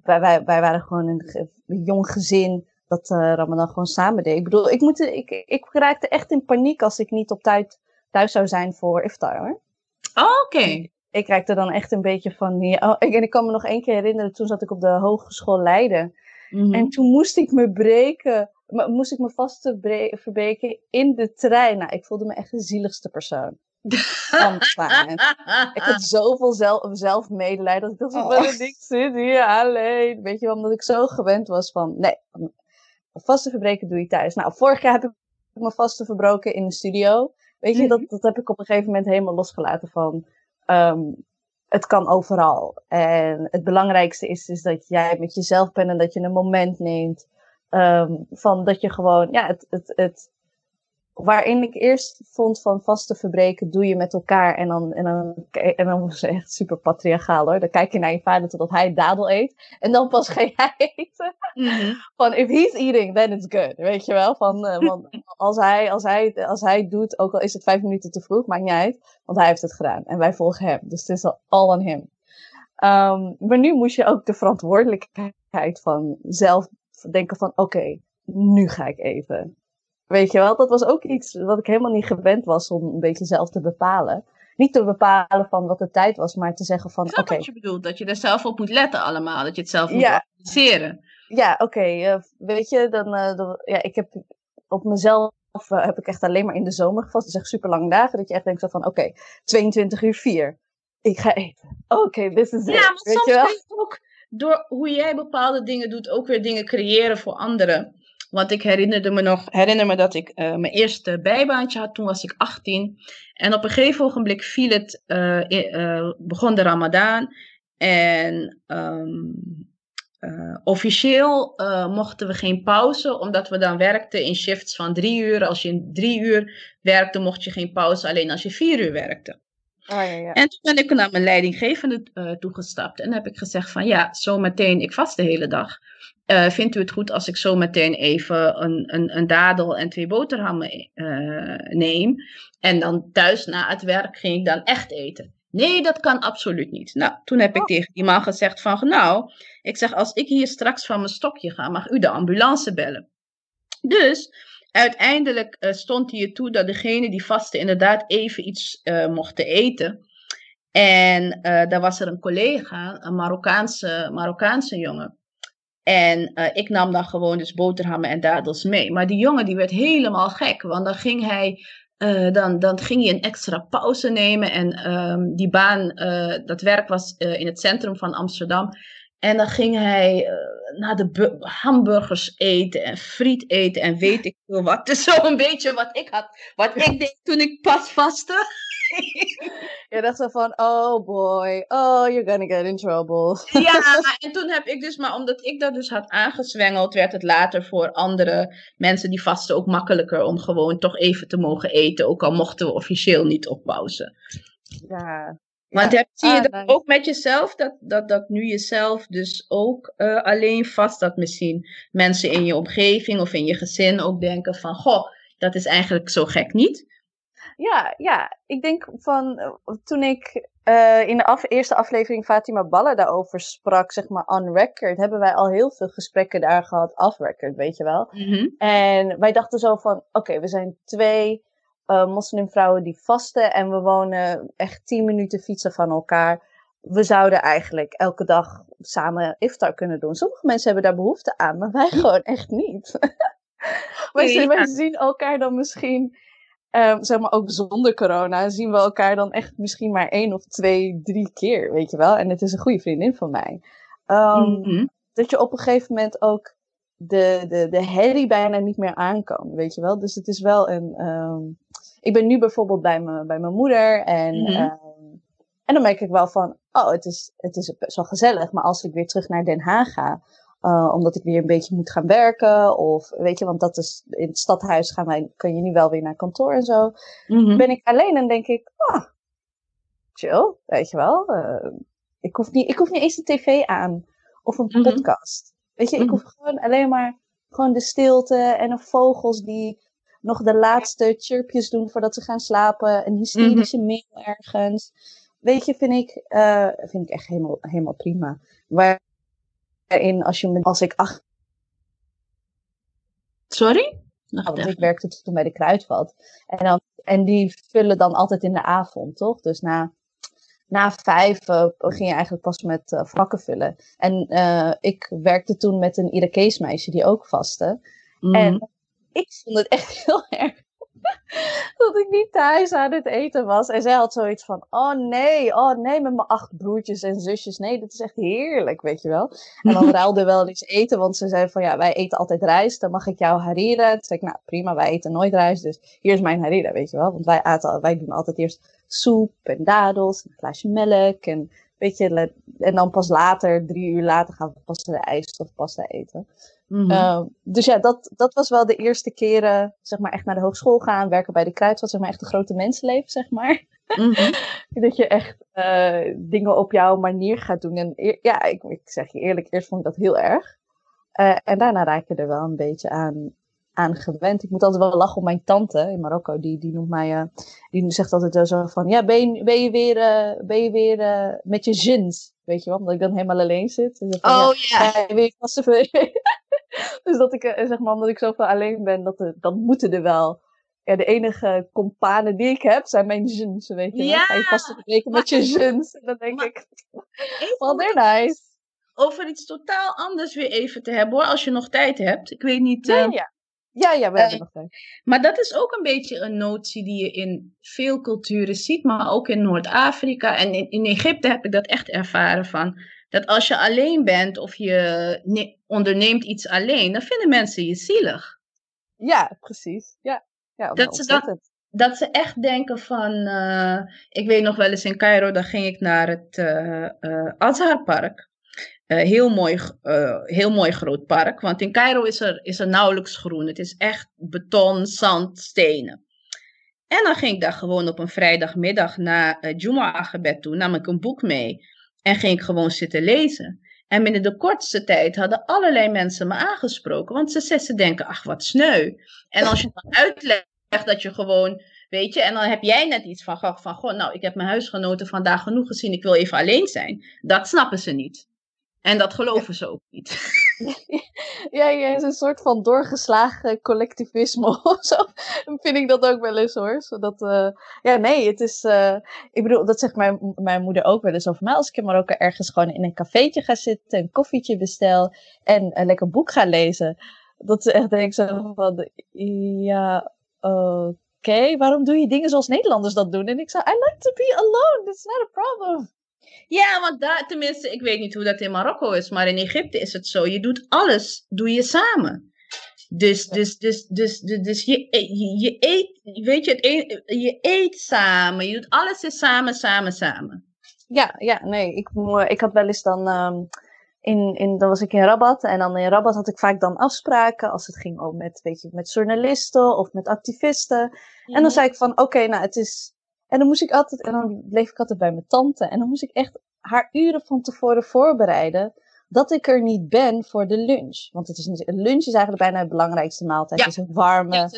Speaker 1: wij, wij, wij waren gewoon een, ge- een jong gezin dat eh, Ramadan gewoon samen deed. Ik bedoel, ik, moet, ik, ik raakte echt in paniek als ik niet op tijd thuis zou zijn voor iftar hoor.
Speaker 2: Oh, Oké.
Speaker 1: ik raakte dan echt een beetje van, ja, oh, ik, en ik kan me nog één keer herinneren, toen zat ik op de Hogeschool Leiden.
Speaker 2: Mhm.
Speaker 1: En toen moest ik me breken, moest ik me vast verbreken in de trein. Nou, ik voelde me echt de zieligste persoon. Ik had zoveel zelf, zelfmedelijden dat ik dacht,
Speaker 2: Oh.
Speaker 1: ik zit hier alleen. Weet je wel, omdat ik zo gewend was van, nee, vaste verbreken doe je thuis. Nou, vorig jaar heb ik me vaste verbroken in de studio. Weet je,
Speaker 2: Mhm.
Speaker 1: dat, dat heb ik op een gegeven moment helemaal losgelaten van, ehm, het kan overal. En het belangrijkste is, is dat jij met jezelf bent en dat je een moment neemt. ehm, van dat je gewoon, ja, het, het, het, waarin ik eerst vond van vaste verbreken doe je met elkaar. En dan, en dan, en dan was het echt super patriarchaal hoor. Dan kijk je naar je vader totdat hij dadel eet. En dan pas ga jij eten.
Speaker 2: Mhm.
Speaker 1: Van if he's eating, then it's good. Weet je wel? Van, eh, want als hij, als, hij, als hij doet, ook al is het vijf minuten te vroeg, maakt niet uit. Want hij heeft het gedaan. En wij volgen hem. Dus het is al all on him. Ehm, maar nu moest je ook de verantwoordelijkheid van zelf denken van oké, nu ga ik even. Weet je wel, dat was ook iets wat ik helemaal niet gewend was om een beetje zelf te bepalen. Niet te bepalen van wat de tijd was, maar te zeggen van oké,
Speaker 2: snap wat je bedoelt, dat je er zelf op moet letten allemaal. Dat je het zelf moet
Speaker 1: Ja.
Speaker 2: organiseren.
Speaker 1: ja, oké, eh, weet je, dan, eh, dan- ja, ik heb op mezelf eh, heb ik echt alleen maar in de zomer gevast. Het is echt super lange dagen, dat je echt denkt van, oké, 22 uur 4. Ik ga eten. Oké, this is it.
Speaker 2: Ja, maar
Speaker 1: weet
Speaker 2: soms
Speaker 1: je wel?
Speaker 2: kun je ook door hoe jij bepaalde dingen doet, ook weer dingen creëren voor anderen. Want ik herinnerde me nog, herinner me dat ik eh, mijn eerste bijbaantje had, toen was ik 18. En op een gegeven ogenblik viel het, i- eh, begon de Ramadan. En ehm, eh, officieel mochten we geen pauze, omdat we dan werkten in shifts van drie uur. Als je in drie uur werkte, mocht je geen pauze, alleen als je vier uur werkte.
Speaker 1: Oh, ja, ja.
Speaker 2: En toen ben ik naar mijn leidinggevende toegestapt en heb ik gezegd van ja, zometeen, ik vast de hele dag. Eh, vindt u het goed als ik zometeen even een, een, een dadel en twee boterhammen eh, neem? En dan thuis na het werk ging ik dan echt eten. Nee, dat kan absoluut niet. Nou, toen heb ik
Speaker 1: Oh.
Speaker 2: tegen die man gezegd van nou, ik zeg als ik hier straks van mijn stokje ga, mag u de ambulance bellen. Dus uiteindelijk eh, stond hij toe dat degene die vastte inderdaad even iets mochten eten. En daar was er een collega, een Marokkaanse, Marokkaanse jongen. En eh, ik nam dan gewoon dus boterhammen en dadels mee. Maar die jongen die werd helemaal gek, want dan ging hij, eh, dan, dan ging hij een extra pauze nemen. En ehm, die baan, eh, dat werk was in het centrum van Amsterdam. En dan ging hij naar de bu- hamburgers eten en friet eten en weet ik veel wat. Dus zo een beetje wat ik had, wat ik deed toen ik pas vastte.
Speaker 1: Je dacht zo van, oh boy, oh, you're gonna get in trouble.
Speaker 2: Ja, en toen heb ik dus, maar omdat ik dat dus had aangezwengeld, werd het later voor andere mensen die vasten ook makkelijker om gewoon toch even te mogen eten. Ook al mochten we officieel niet op pauze.
Speaker 1: Ja.
Speaker 2: Want
Speaker 1: Ja.
Speaker 2: heb, zie je
Speaker 1: Ah,
Speaker 2: dat
Speaker 1: nice.
Speaker 2: ook met jezelf? Dat, dat, dat nu jezelf dus ook eh, alleen vast, dat misschien mensen in je omgeving of in je gezin ook denken van, goh, dat is eigenlijk zo gek niet.
Speaker 1: Ja, ja, ik denk van eh, toen ik eh, in de af- eerste aflevering Fatima Balla daarover sprak, zeg maar on record, hebben wij al heel veel gesprekken daar gehad off record, weet je wel. En wij dachten zo van, oké, we zijn twee eh, moslimvrouwen die vasten en we wonen echt tien minuten fietsen van elkaar. We zouden eigenlijk elke dag samen iftar kunnen doen. Sommige mensen hebben daar behoefte aan, maar wij gewoon echt niet. wij, zien, wij zien elkaar dan misschien, ehm, zeg maar ook zonder corona, zien we elkaar dan echt misschien maar één of twee, drie keer, weet je wel. En het is een goede vriendin van mij. Ehm,
Speaker 2: Mhm.
Speaker 1: dat je op een gegeven moment ook de, de, de herrie bijna niet meer aan kan, weet je wel. Dus het is wel een... ehm, ik ben nu bijvoorbeeld bij, me, bij mijn moeder en,
Speaker 2: Mhm.
Speaker 1: en dan merk ik wel van, oh, het is, het is best wel gezellig. Maar als ik weer terug naar Den Haag ga, eh, omdat ik weer een beetje moet gaan werken, of weet je, want dat is in het stadhuis gaan wij, kan je nu wel weer naar kantoor en zo
Speaker 2: Mhm.
Speaker 1: ben ik alleen en denk ik, ah, chill, weet je wel. Eh, ik, hoef niet, ik hoef niet eens de tv aan of een
Speaker 2: Mhm.
Speaker 1: podcast. Weet je, ik
Speaker 2: Mhm.
Speaker 1: hoef gewoon alleen maar gewoon de stilte en de vogels die nog de laatste chirpjes doen voordat ze gaan slapen. Een hysterische mail ergens. Weet je, vind ik, eh, vind ik echt helemaal, helemaal prima. Waarin als, je, me- als ik acht
Speaker 2: Sorry? Nog
Speaker 1: want
Speaker 2: even.
Speaker 1: ik werkte toen bij de Kruidvat. En, dan, en die vullen dan altijd in de avond, toch? Dus na na vijf uh, ging je eigenlijk pas met uh, vakken vullen. En uh, ik werkte toen met een Irakees meisje die ook vastte. Mm. En ik vond het echt heel erg dat ik niet thuis aan het eten was. En zij had zoiets van, oh nee, oh nee, met mijn acht broertjes en zusjes. Nee, dat is echt heerlijk, weet je wel. En dan ruilde wel eens eten, want ze zei van, ja, wij eten altijd rijst. Dan mag ik jou harira. Toen zei ik, nou prima, wij eten nooit rijst. Dus hier is mijn harira, weet je wel. Want wij, aten, wij doen altijd eerst soep en dadels, een glaasje melk en weet je, en dan pas later, drie uur later, gaan we pas de ijs of pasta eten. Mm -hmm. dus ja, dat, dat was wel de eerste keren, zeg maar, echt naar de hogeschool gaan, werken bij de Kruidvat, zeg maar, echt een grote mensenleven, zeg maar. Mm -hmm. dat je echt uh, dingen op jouw manier gaat doen. En ja, ik, ik, zeg je eerlijk, eerst vond ik dat heel erg. Uh, en daarna raak je er wel een beetje aan, aan gewend. Ik moet altijd wel lachen om mijn tante in Marokko. Die, die noemt mij, uh, die zegt altijd zo van, ja, ben je, ben je weer, uh, ben je weer uh, met je zins? Weet je wel, omdat ik dan helemaal alleen zit. Dus van,
Speaker 2: oh ja.
Speaker 1: ja. Weer vast dus dat ik, zeg maar, omdat ik zoveel alleen ben, dat, er, dat moeten er wel. Ja, de enige companen die ik heb zijn mijn zins, weet je wel.
Speaker 2: Ja.
Speaker 1: Ga je vast spreken met je zins. En dan denk maar, ik, they're nice.
Speaker 2: Over iets totaal anders weer even te hebben hoor, als je nog tijd hebt. Ik weet niet...
Speaker 1: Ja, ja. Ja, ja, we hebben nog tijd.
Speaker 2: Maar dat is ook een beetje een notie die je in veel culturen ziet, maar ook in Noord-Afrika. En in, in, Egypte heb ik dat echt ervaren van. Dat als je alleen bent of je onderneemt iets alleen, dan vinden mensen je zielig.
Speaker 1: Ja, precies. Ja, ja
Speaker 2: dat, ze dat, dat ze echt denken van. Uh, ik weet nog wel eens in Cairo, dan ging ik naar het uh, uh, Azharpark. Uh, heel, mooi, uh, heel mooi groot park. Want in Cairo is er, is er nauwelijks groen. Het is echt beton, zand, stenen. En dan ging ik daar gewoon op een vrijdagmiddag na uh, Jumu'ah-gebed toe. Nam ik een boek mee. En ging ik gewoon zitten lezen. En binnen de kortste tijd hadden allerlei mensen me aangesproken. Want ze, ze denken, ach wat sneu. En als je dan uitlegt dat je gewoon Weet je, en dan heb jij net iets van, van, goh, nou, ik heb mijn huisgenoten vandaag genoeg gezien, ik wil even alleen zijn. Dat snappen ze niet. En dat geloven ze ook niet.
Speaker 1: Ja, je is een soort van doorgeslagen collectivisme of zo. vind ik dat ook wel eens hoor. Zodat, uh, ja, nee, het is. Uh, ik bedoel, dat zegt mijn, mijn moeder ook wel eens over mij. Als ik in Marokko ergens gewoon in een cafeetje ga zitten, een koffietje bestel en een lekker boek ga lezen. Dat ze echt denken zo van, ja, oké, okay, waarom doe je dingen zoals Nederlanders dat doen? En ik zei, I like to be alone, it's not a problem.
Speaker 2: Ja, want daar, tenminste, ik weet niet hoe dat in Marokko is, maar in Egypte is het zo. Je doet alles, doe je samen. Dus, dus, dus, dus, dus, dus je, je, je eet, weet je, het een, je eet samen. Je doet alles is samen, samen, samen.
Speaker 1: Ja, ja, nee. Ik, ik had wel eens dan, um, in, in, dan was ik in Rabat. En dan in Rabat had ik vaak dan afspraken als het ging om met, weet je, met journalisten of met activisten. En dan mhm. zei ik van, oké, nou, het is en dan moest ik altijd, en dan bleef ik altijd bij mijn tante. En dan moest ik echt haar uren van tevoren voorbereiden. Dat ik er niet ben voor de lunch. Want het is een lunch is eigenlijk bijna de belangrijkste maaltijd.
Speaker 2: Ja.
Speaker 1: Het is een warme,
Speaker 2: ja,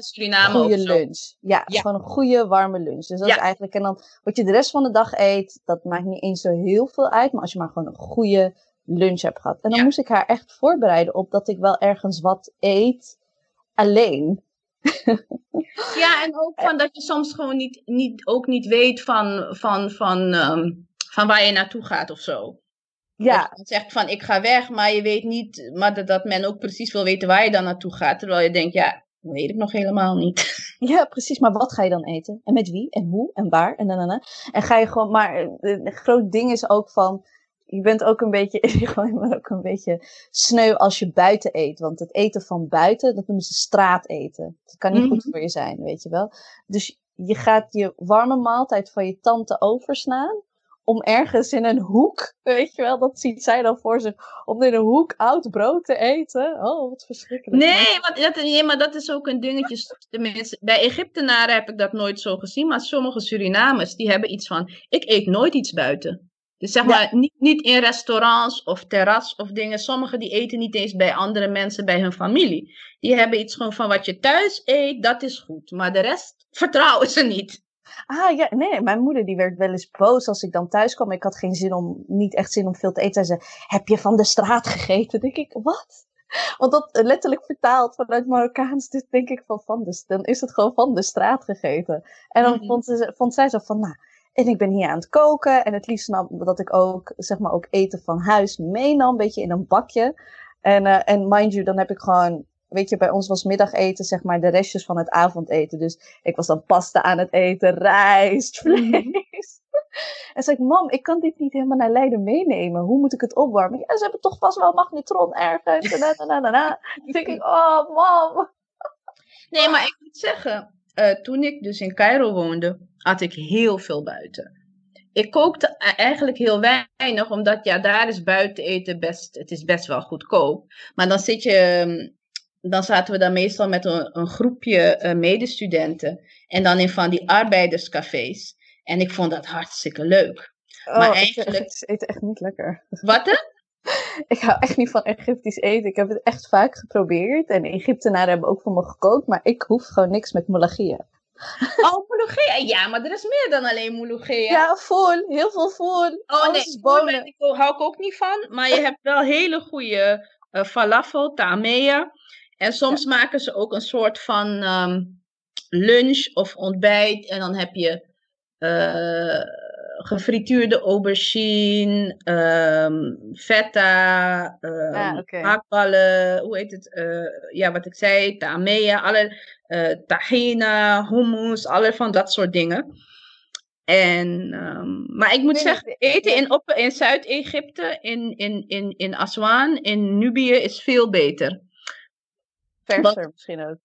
Speaker 1: goede lunch. Ja,
Speaker 2: Ja.
Speaker 1: gewoon een goede, warme lunch. Dus dat is eigenlijk, en dan wat je de rest van de dag eet, dat maakt niet eens zo heel veel uit. Maar als je maar gewoon een goede lunch hebt gehad. En dan moest ik haar echt voorbereiden op dat ik wel ergens wat eet alleen.
Speaker 2: Ja, en ook van dat je soms gewoon niet, niet, ook niet weet van, van, van, ehm, van waar je naartoe gaat of zo.
Speaker 1: Ja,
Speaker 2: Dat je zegt van ik ga weg, maar je weet niet, maar dat, dat men ook precies wil weten waar je dan naartoe gaat. Terwijl je denkt, ja, dat weet ik nog helemaal niet.
Speaker 1: Ja, precies. Maar wat ga je dan eten? En met wie? En hoe? En waar? En dan, en dan. En ga je gewoon, maar eh, een groot ding is ook van, je bent ook een beetje, je bent ook een beetje sneu als je buiten eet. Want het eten van buiten, dat noemen ze straateten. Dat kan niet goed
Speaker 2: Mhm.
Speaker 1: voor je zijn, weet je wel. Dus je gaat je warme maaltijd van je tante overslaan. Om ergens in een hoek, weet je wel, dat ziet zij dan voor zich, om in een hoek oud brood te eten. Oh, wat verschrikkelijk.
Speaker 2: Nee, want dat, nee, maar dat is ook een dingetje. Tenminste, bij Egyptenaren heb ik dat nooit zo gezien. Maar sommige Surinamers, die hebben iets van, ik eet nooit iets buiten. Dus zeg
Speaker 1: Ja.
Speaker 2: maar, niet, niet in restaurants of terras of dingen. Sommigen die eten niet eens bij andere mensen, bij hun familie. Die hebben iets gewoon van, wat je thuis eet, dat is goed. Maar de rest vertrouwen ze niet.
Speaker 1: Ah ja, nee, mijn moeder die werd wel eens boos als ik dan thuis kwam. Ik had geen zin om, niet echt zin om veel te eten. Zij zei, heb je van de straat gegeten? Dan denk ik, wat? Want dat letterlijk vertaald vanuit Marokkaans, dus denk ik van van de, dan is het gewoon van de straat gegeten. En dan
Speaker 2: Mhm.
Speaker 1: vond, ze, vond zij zo van, nou, En ik ben hier aan het koken. En het liefst nam dat ik ook, zeg maar, ook eten van huis meenam. Een beetje in een bakje. En, uh, en mind you, dan heb ik gewoon weet je, bij ons was middageten, zeg maar, de restjes van het avondeten. Dus ik was dan pasta aan het eten, rijst, mhm. vlees. en zei ik, mam, ik kan dit niet helemaal naar Leiden meenemen. Hoe moet ik het opwarmen? Ja, ze hebben toch pas wel magnetron ergens. Na, na, na, na. Dan denk ik, oh, mam.
Speaker 2: Nee, maar ik moet zeggen, uh, toen ik dus in Cairo woonde, had ik heel veel buiten. Ik kookte eigenlijk heel weinig, omdat ja, daar is buiten eten best, het is best wel goedkoop. Maar dan zit je mm, dan zaten we dan meestal met een, een groepje uh, medestudenten. En dan in van die arbeiderscafés. En ik vond dat hartstikke leuk.
Speaker 1: Oh, maar eigenlijk... Eten echt niet lekker.
Speaker 2: Wat dan?
Speaker 1: Ik hou echt niet van Egyptisch eten. Ik heb het echt vaak geprobeerd. En Egyptenaren hebben ook voor me gekookt. Maar ik hoef gewoon niks met moulagia.
Speaker 2: Oh, moulagia. Ja, maar er is meer dan alleen moulagia.
Speaker 1: Ja, vol. Heel veel vol.
Speaker 2: Oh nee, bonen. Ik, hou ik ook niet van. Maar je hebt wel hele goede uh, falafel, tamea. En soms maken ze ook een soort van ehm, lunch of ontbijt. En dan heb je uh, gefrituurde aubergine, um, feta, um, hakballen, hoe heet het? Uh, ja, wat ik zei, tamea, alle uh, tahina, hummus, alle van dat soort dingen. En, maar ik moet zeggen, eten in, op, in Zuid-Egypte, in, in, in, in Aswan, in Nubië, is veel beter.
Speaker 1: Verser misschien ook.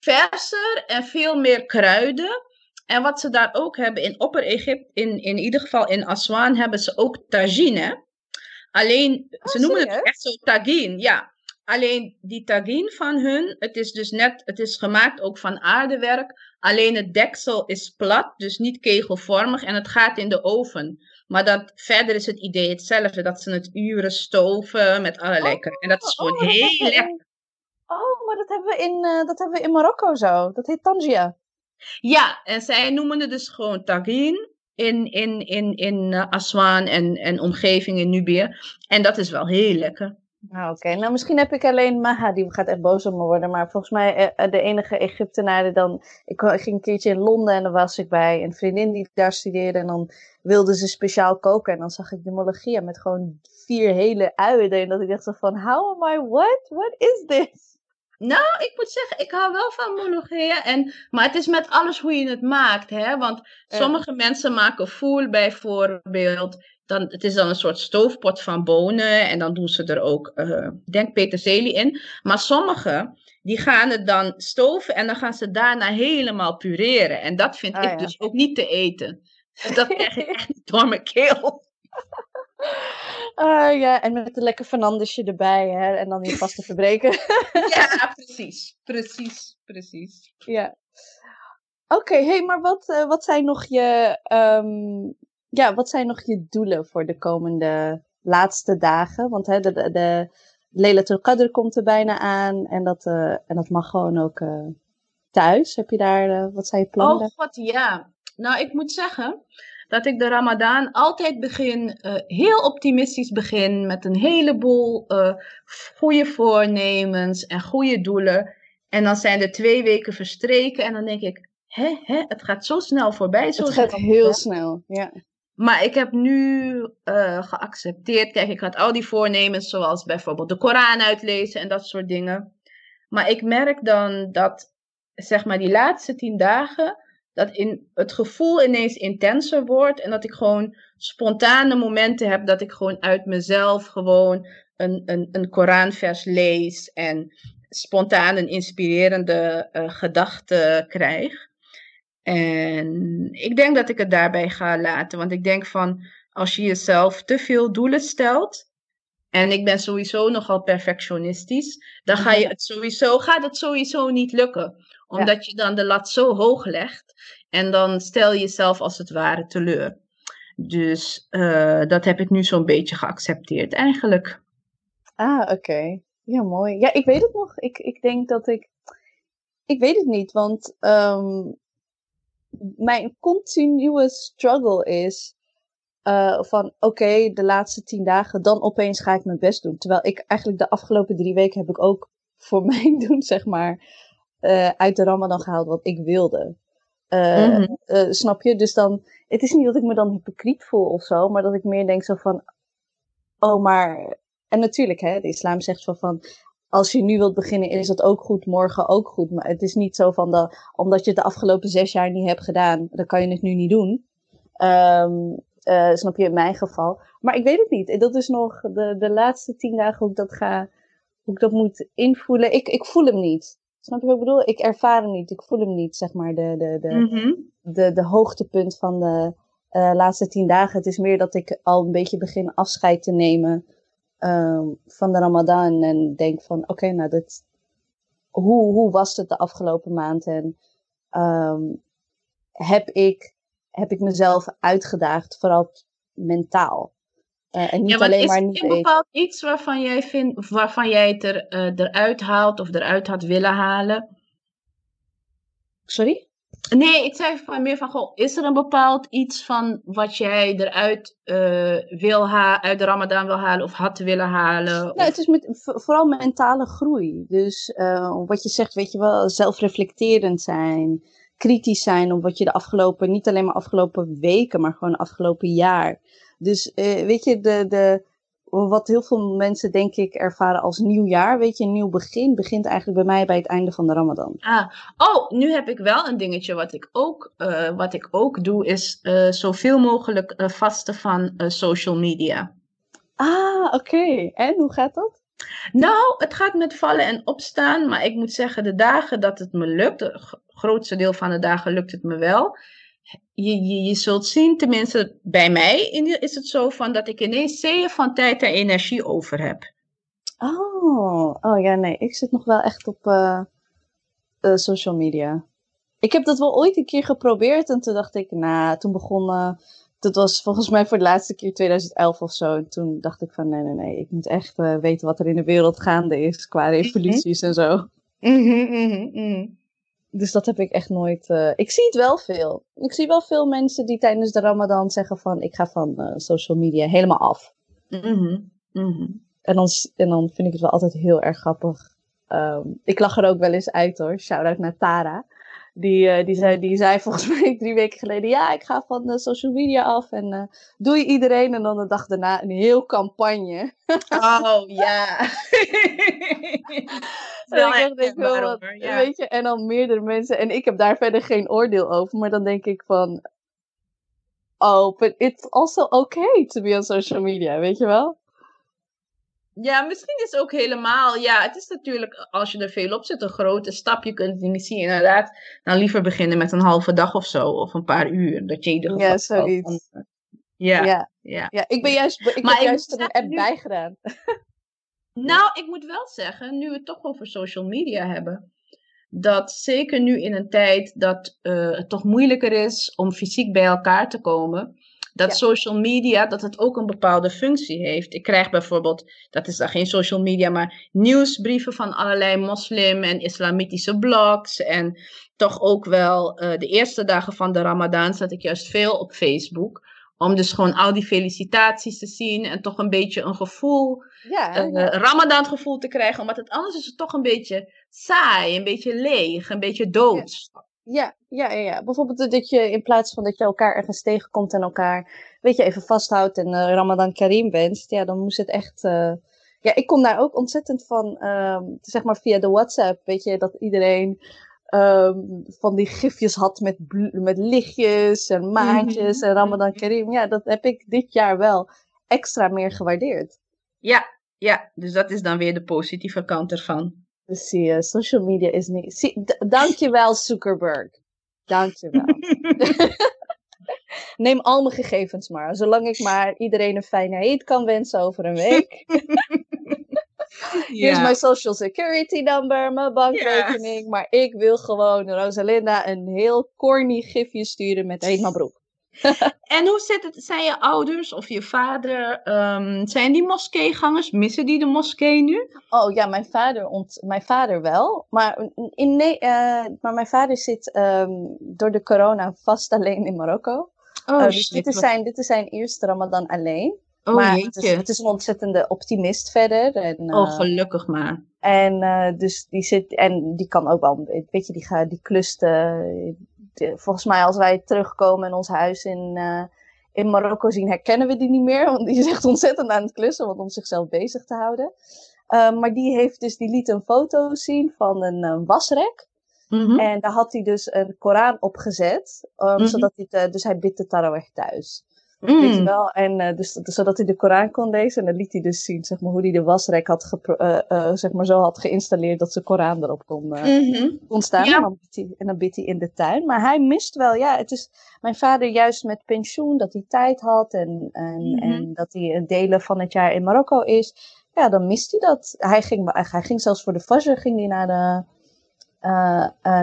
Speaker 2: Verser en veel meer kruiden. En wat ze daar ook hebben in Opper-Egypte, in, in ieder geval in Aswan, hebben ze ook tagine. Alleen, oh, ze noemen het echt zo tagine, ja. Alleen die tagine van hun, het is dus net, het is gemaakt ook van aardewerk. Alleen het deksel is plat, dus niet kegelvormig en het gaat in de oven. Maar dat, verder is het idee hetzelfde, dat ze het uren stoven met allerlei oh, En dat is gewoon oh, heel lekker.
Speaker 1: Oh, maar dat hebben we in, uh, dat hebben we in Marokko zo. Dat heet Tangia.
Speaker 2: Ja, en zij noemen het dus gewoon tagine in, in, in, in uh, Aswan en, en omgeving in Nubië. En dat is wel heel lekker.
Speaker 1: Nou, oké. Nou, misschien heb ik alleen Maha, die gaat echt boos op me worden. Maar volgens mij uh, de enige Egyptenaren dan... Ik, ik, ging een keertje in Londen en dan was ik bij een vriendin die daar studeerde. En dan wilde ze speciaal koken. En dan zag ik de mologia met gewoon vier hele uien. En dat ik dacht van, how am I, what? What is this?
Speaker 2: Nou, ik moet zeggen, ik hou wel van monogeën. En, maar het is met alles hoe je het maakt. Hè? Want sommige mensen maken voel bijvoorbeeld. Dan, het is dan een soort stoofpot van bonen. En dan doen ze er ook, uh, denk peterselie in. Maar sommige, die gaan het dan stoven. En dan gaan ze daarna helemaal pureren. En dat vind ah, ik dus ook niet te eten. Dat krijg ik echt door mijn keel.
Speaker 1: Uh, ja, en met een lekker Fernandesje erbij, hè, en dan je vast te verbreken.
Speaker 2: ja, precies. Precies, precies.
Speaker 1: Ja. Oké, hey, maar wat, uh, wat zijn nog je, um, ja, wat zijn nog je doelen voor de komende laatste dagen? Want hè, de, de, de Lelatul Qadr komt er bijna aan en dat, uh, en dat mag gewoon ook thuis. Heb je daar, wat zijn je plannen?
Speaker 2: Oh, wat ja. Nou, ik moet zeggen, dat ik de Ramadan altijd begin, uh, heel optimistisch begin, met een heleboel uh, goede voornemens en goede doelen. En dan zijn er twee weken verstreken en dan denk ik, hè, hè, het gaat zo snel voorbij. Zo
Speaker 1: het gaat heel snel, ja.
Speaker 2: Maar ik heb nu uh, geaccepteerd, kijk, ik had al die voornemens, zoals bijvoorbeeld de Koran uitlezen en dat soort dingen. Maar ik merk dan dat, zeg maar, die laatste tien dagen, dat in het gevoel ineens intenser wordt en dat ik gewoon spontane momenten heb dat ik gewoon uit mezelf gewoon een, een, een Koranvers lees en spontaan een inspirerende uh, gedachte krijg. En ik denk dat ik het daarbij ga laten, want ik denk van als je jezelf te veel doelen stelt, en ik ben sowieso nogal perfectionistisch, dan ga je het sowieso, gaat het sowieso niet lukken. Omdat je dan de lat zo hoog legt. En dan stel je jezelf als het ware teleur. Dus uh, dat heb ik nu zo'n beetje geaccepteerd eigenlijk.
Speaker 1: Ah, oké. Ja, mooi. Ja, ik weet het nog. Ik, ik denk dat ik. Ik weet het niet, want um, mijn continue struggle is. Uh, van oké, de laatste tien dagen, dan opeens ga ik mijn best doen. Terwijl ik eigenlijk de afgelopen drie weken heb ik ook voor mijn doen, zeg maar, uh, uit de Ramadan gehaald wat ik wilde. Eh,
Speaker 2: Mhm.
Speaker 1: eh, snap je? Dus dan, het is niet dat ik me dan hypocriet voel of zo, maar dat ik meer denk zo van, oh maar, en natuurlijk hè, de islam zegt van, van als je nu wilt beginnen is dat ook goed, morgen ook goed. Maar het is niet zo van, dat omdat je het de afgelopen zes jaar niet hebt gedaan, dan kan je het nu niet doen. Ehm, eh, snap je, in mijn geval. Maar ik weet het niet. Dat is nog de, de laatste tien dagen hoe ik dat ga, hoe ik dat moet invoelen. Ik, ik voel hem niet. Snap je wat ik bedoel? Ik ervaar hem niet. Ik voel hem niet, zeg maar, de, de, de,
Speaker 2: Mhm.
Speaker 1: de, de hoogtepunt van de eh, laatste tien dagen. Het is meer dat ik al een beetje begin afscheid te nemen ehm, van de Ramadan. En denk van, oké, nou, dat, hoe, hoe was het de afgelopen maand? En ehm, heb, ik, heb ik mezelf uitgedaagd, vooral mentaal. Eh, en niet
Speaker 2: Ja,
Speaker 1: alleen
Speaker 2: is
Speaker 1: maar
Speaker 2: er
Speaker 1: niet
Speaker 2: een
Speaker 1: eten.
Speaker 2: bepaald iets waarvan jij vindt, waarvan jij het er, eh, eruit haalt of eruit had willen halen?
Speaker 1: Sorry?
Speaker 2: Nee, ik zei van meer van, goh, is er een bepaald iets van wat jij eruit eh, wil halen, uit de Ramadan wil halen of had willen halen?
Speaker 1: Nou,
Speaker 2: of-
Speaker 1: het is met, vooral mentale groei. Dus wat je zegt, weet je wel, zelfreflecterend zijn, kritisch zijn op wat je de afgelopen, niet alleen maar afgelopen weken, maar gewoon afgelopen jaar. Dus eh, weet je, de, de, wat heel veel mensen denk ik ervaren als nieuw jaar, weet je, een nieuw begin, begint eigenlijk bij mij bij het einde van de Ramadan.
Speaker 2: Ah, oh, nu heb ik wel een dingetje wat ik ook, eh, wat ik ook doe, is eh, zoveel mogelijk eh, vasten van social media.
Speaker 1: Ah, oké. En hoe gaat dat?
Speaker 2: Nou, het gaat met vallen en opstaan, maar ik moet zeggen, de dagen dat het me lukt, het grootste deel van de dagen lukt het me wel. Je, je, je zult zien, tenminste bij mij is het zo van dat ik ineens zeeën van tijd en energie over heb.
Speaker 1: Oh, oh ja, nee, ik zit nog wel echt op eh, eh, social media. Ik heb dat wel ooit een keer geprobeerd en toen dacht ik, nou, toen begon, eh, dat was volgens mij voor de laatste keer 2011 of zo. En toen dacht ik van, nee, nee, nee, ik moet echt weten wat er in de wereld gaande is qua revoluties en zo. Dus dat heb ik echt nooit. eh, ik zie het wel veel. Ik zie wel veel mensen die tijdens de Ramadan zeggen van, ik ga van eh, social media helemaal af.
Speaker 2: Mhm, mhm.
Speaker 1: En dan, en dan vind ik het wel altijd heel erg grappig. Ehm, ik lach er ook wel eens uit hoor. Shout-out naar Tara. Die, eh, die, zei, die zei volgens mij drie weken geleden: Ja, ik ga van de social media af. En doe je iedereen. En dan de dag daarna een heel campagne.
Speaker 2: Oh ja.
Speaker 1: En ik echt denk,
Speaker 2: herkenbaar,
Speaker 1: wel wat-
Speaker 2: hoor, ja.
Speaker 1: Weet je, en dan meerdere mensen. En ik heb daar verder geen oordeel over. Maar dan denk ik van. Oh, but it's also okay to be on social media, weet je wel?
Speaker 2: Ja, misschien is het ook helemaal. Ja, het is natuurlijk, als je er veel op zit, een grote stap. Je kunt het niet zien. Inderdaad, dan liever beginnen met een halve dag of zo, of een paar uur. Dat je in ieder geval.
Speaker 1: Ja, zoiets.
Speaker 2: Ja, ja.
Speaker 1: Ja, ja. ik ben juist, ik
Speaker 2: Maar
Speaker 1: heb
Speaker 2: ik
Speaker 1: juist er een app
Speaker 2: nu-
Speaker 1: bijgedaan.
Speaker 2: Nou, ik moet wel zeggen, nu we het toch over social media hebben. Dat zeker nu in een tijd dat eh, het toch moeilijker is om fysiek bij elkaar te komen. Dat
Speaker 1: Ja.
Speaker 2: social media, dat het ook een bepaalde functie heeft. Ik krijg bijvoorbeeld, dat is dan geen social media, maar nieuwsbrieven van allerlei moslim en islamitische blogs. En toch ook wel eh, de eerste dagen van de ramadan zat ik juist veel op Facebook. Om dus gewoon al die felicitaties te zien en toch een beetje een gevoel
Speaker 1: Ja,
Speaker 2: eh,
Speaker 1: ja.
Speaker 2: Ramadan gevoel te krijgen. Omdat het anders is het toch een beetje saai, een beetje leeg, een beetje doods.
Speaker 1: Ja, ja, ja, ja. Bijvoorbeeld dat je in plaats van dat je elkaar ergens tegenkomt en elkaar, weet je, even vasthoudt en eh, Ramadan Karim wenst, ja, dan moest het echt. eh, Ja, ik kom daar ook ontzettend van, ehm, zeg maar via de WhatsApp, weet je, dat iedereen ehm, van die gifjes had met, met lichtjes en maantjes en Ramadan Karim. Ja, dat heb ik dit jaar wel extra meer gewaardeerd.
Speaker 2: Ja, ja, dus dat is dan weer de positieve kant ervan.
Speaker 1: Dus zie je, social media is niet. Zie, dankjewel, Zuckerberg. Dankjewel. Neem al mijn gegevens maar. Zolang ik maar iedereen een fijne eet kan wensen over een week. Hier is mijn social security number, mijn bankrekening. Maar ik wil gewoon Rosalinda een heel corny gifje sturen met helemaal broek.
Speaker 2: En hoe zit het? Zijn je ouders of je vader, ehm, zijn die moskeegangers? Missen die de moskee nu?
Speaker 1: Oh ja, mijn vader, ont mijn vader wel. Maar, in nee, eh, maar mijn vader zit ehm, door de corona vast alleen in Marokko.
Speaker 2: Oh,
Speaker 1: Eh, dus dit is, zijn, dit is zijn eerste Ramadan alleen.
Speaker 2: oh
Speaker 1: maar het is, het is een ontzettende optimist verder. En, eh,
Speaker 2: Oh, gelukkig maar.
Speaker 1: en, eh, dus die zit, en die kan ook wel, weet je, die, gaat, die klust eh, volgens mij als wij terugkomen in ons huis in, in Marokko zien, herkennen we die niet meer. Want die is echt ontzettend aan het klussen, want om zichzelf bezig te houden. maar die heeft dus, die liet een foto zien van een wasrek. Mhm. En daar had hij dus een Koran opgezet, um, zodat hij, dus hij bidt de tarawih thuis. Mm. Weet je wel? En uh, dus, zodat hij de Koran kon lezen. En dan liet hij dus zien zeg maar, hoe hij de wasrek had uh, uh, zeg maar, zo had geïnstalleerd dat ze Koran erop kon, mm kon staan. En, dan bidt hij, en dan hij in de tuin. Maar hij mist wel, ja, het is mijn vader juist met pensioen, dat hij tijd had en, en, mm -hmm. en dat hij een delen van het jaar in Marokko is. Ja, dan mist hij dat. Hij ging, hij ging zelfs voor de Fajr ging hij naar de,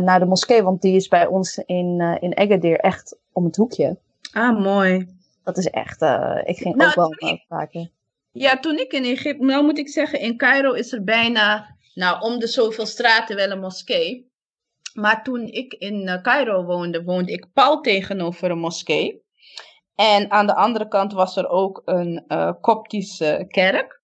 Speaker 1: naar de moskee, want die is bij ons in, in Agadir echt om het hoekje.
Speaker 2: Ah, mooi.
Speaker 1: Dat is echt, uh, ik ging nou, ook wel ik, vaker.
Speaker 2: Ja, toen ik in Egypte, nou moet ik zeggen, in Cairo is er bijna, nou om de zoveel straten wel een moskee. Maar toen ik in uh, Cairo woonde, woonde ik pal tegenover een moskee. En aan de andere kant was er ook een uh, Koptische kerk.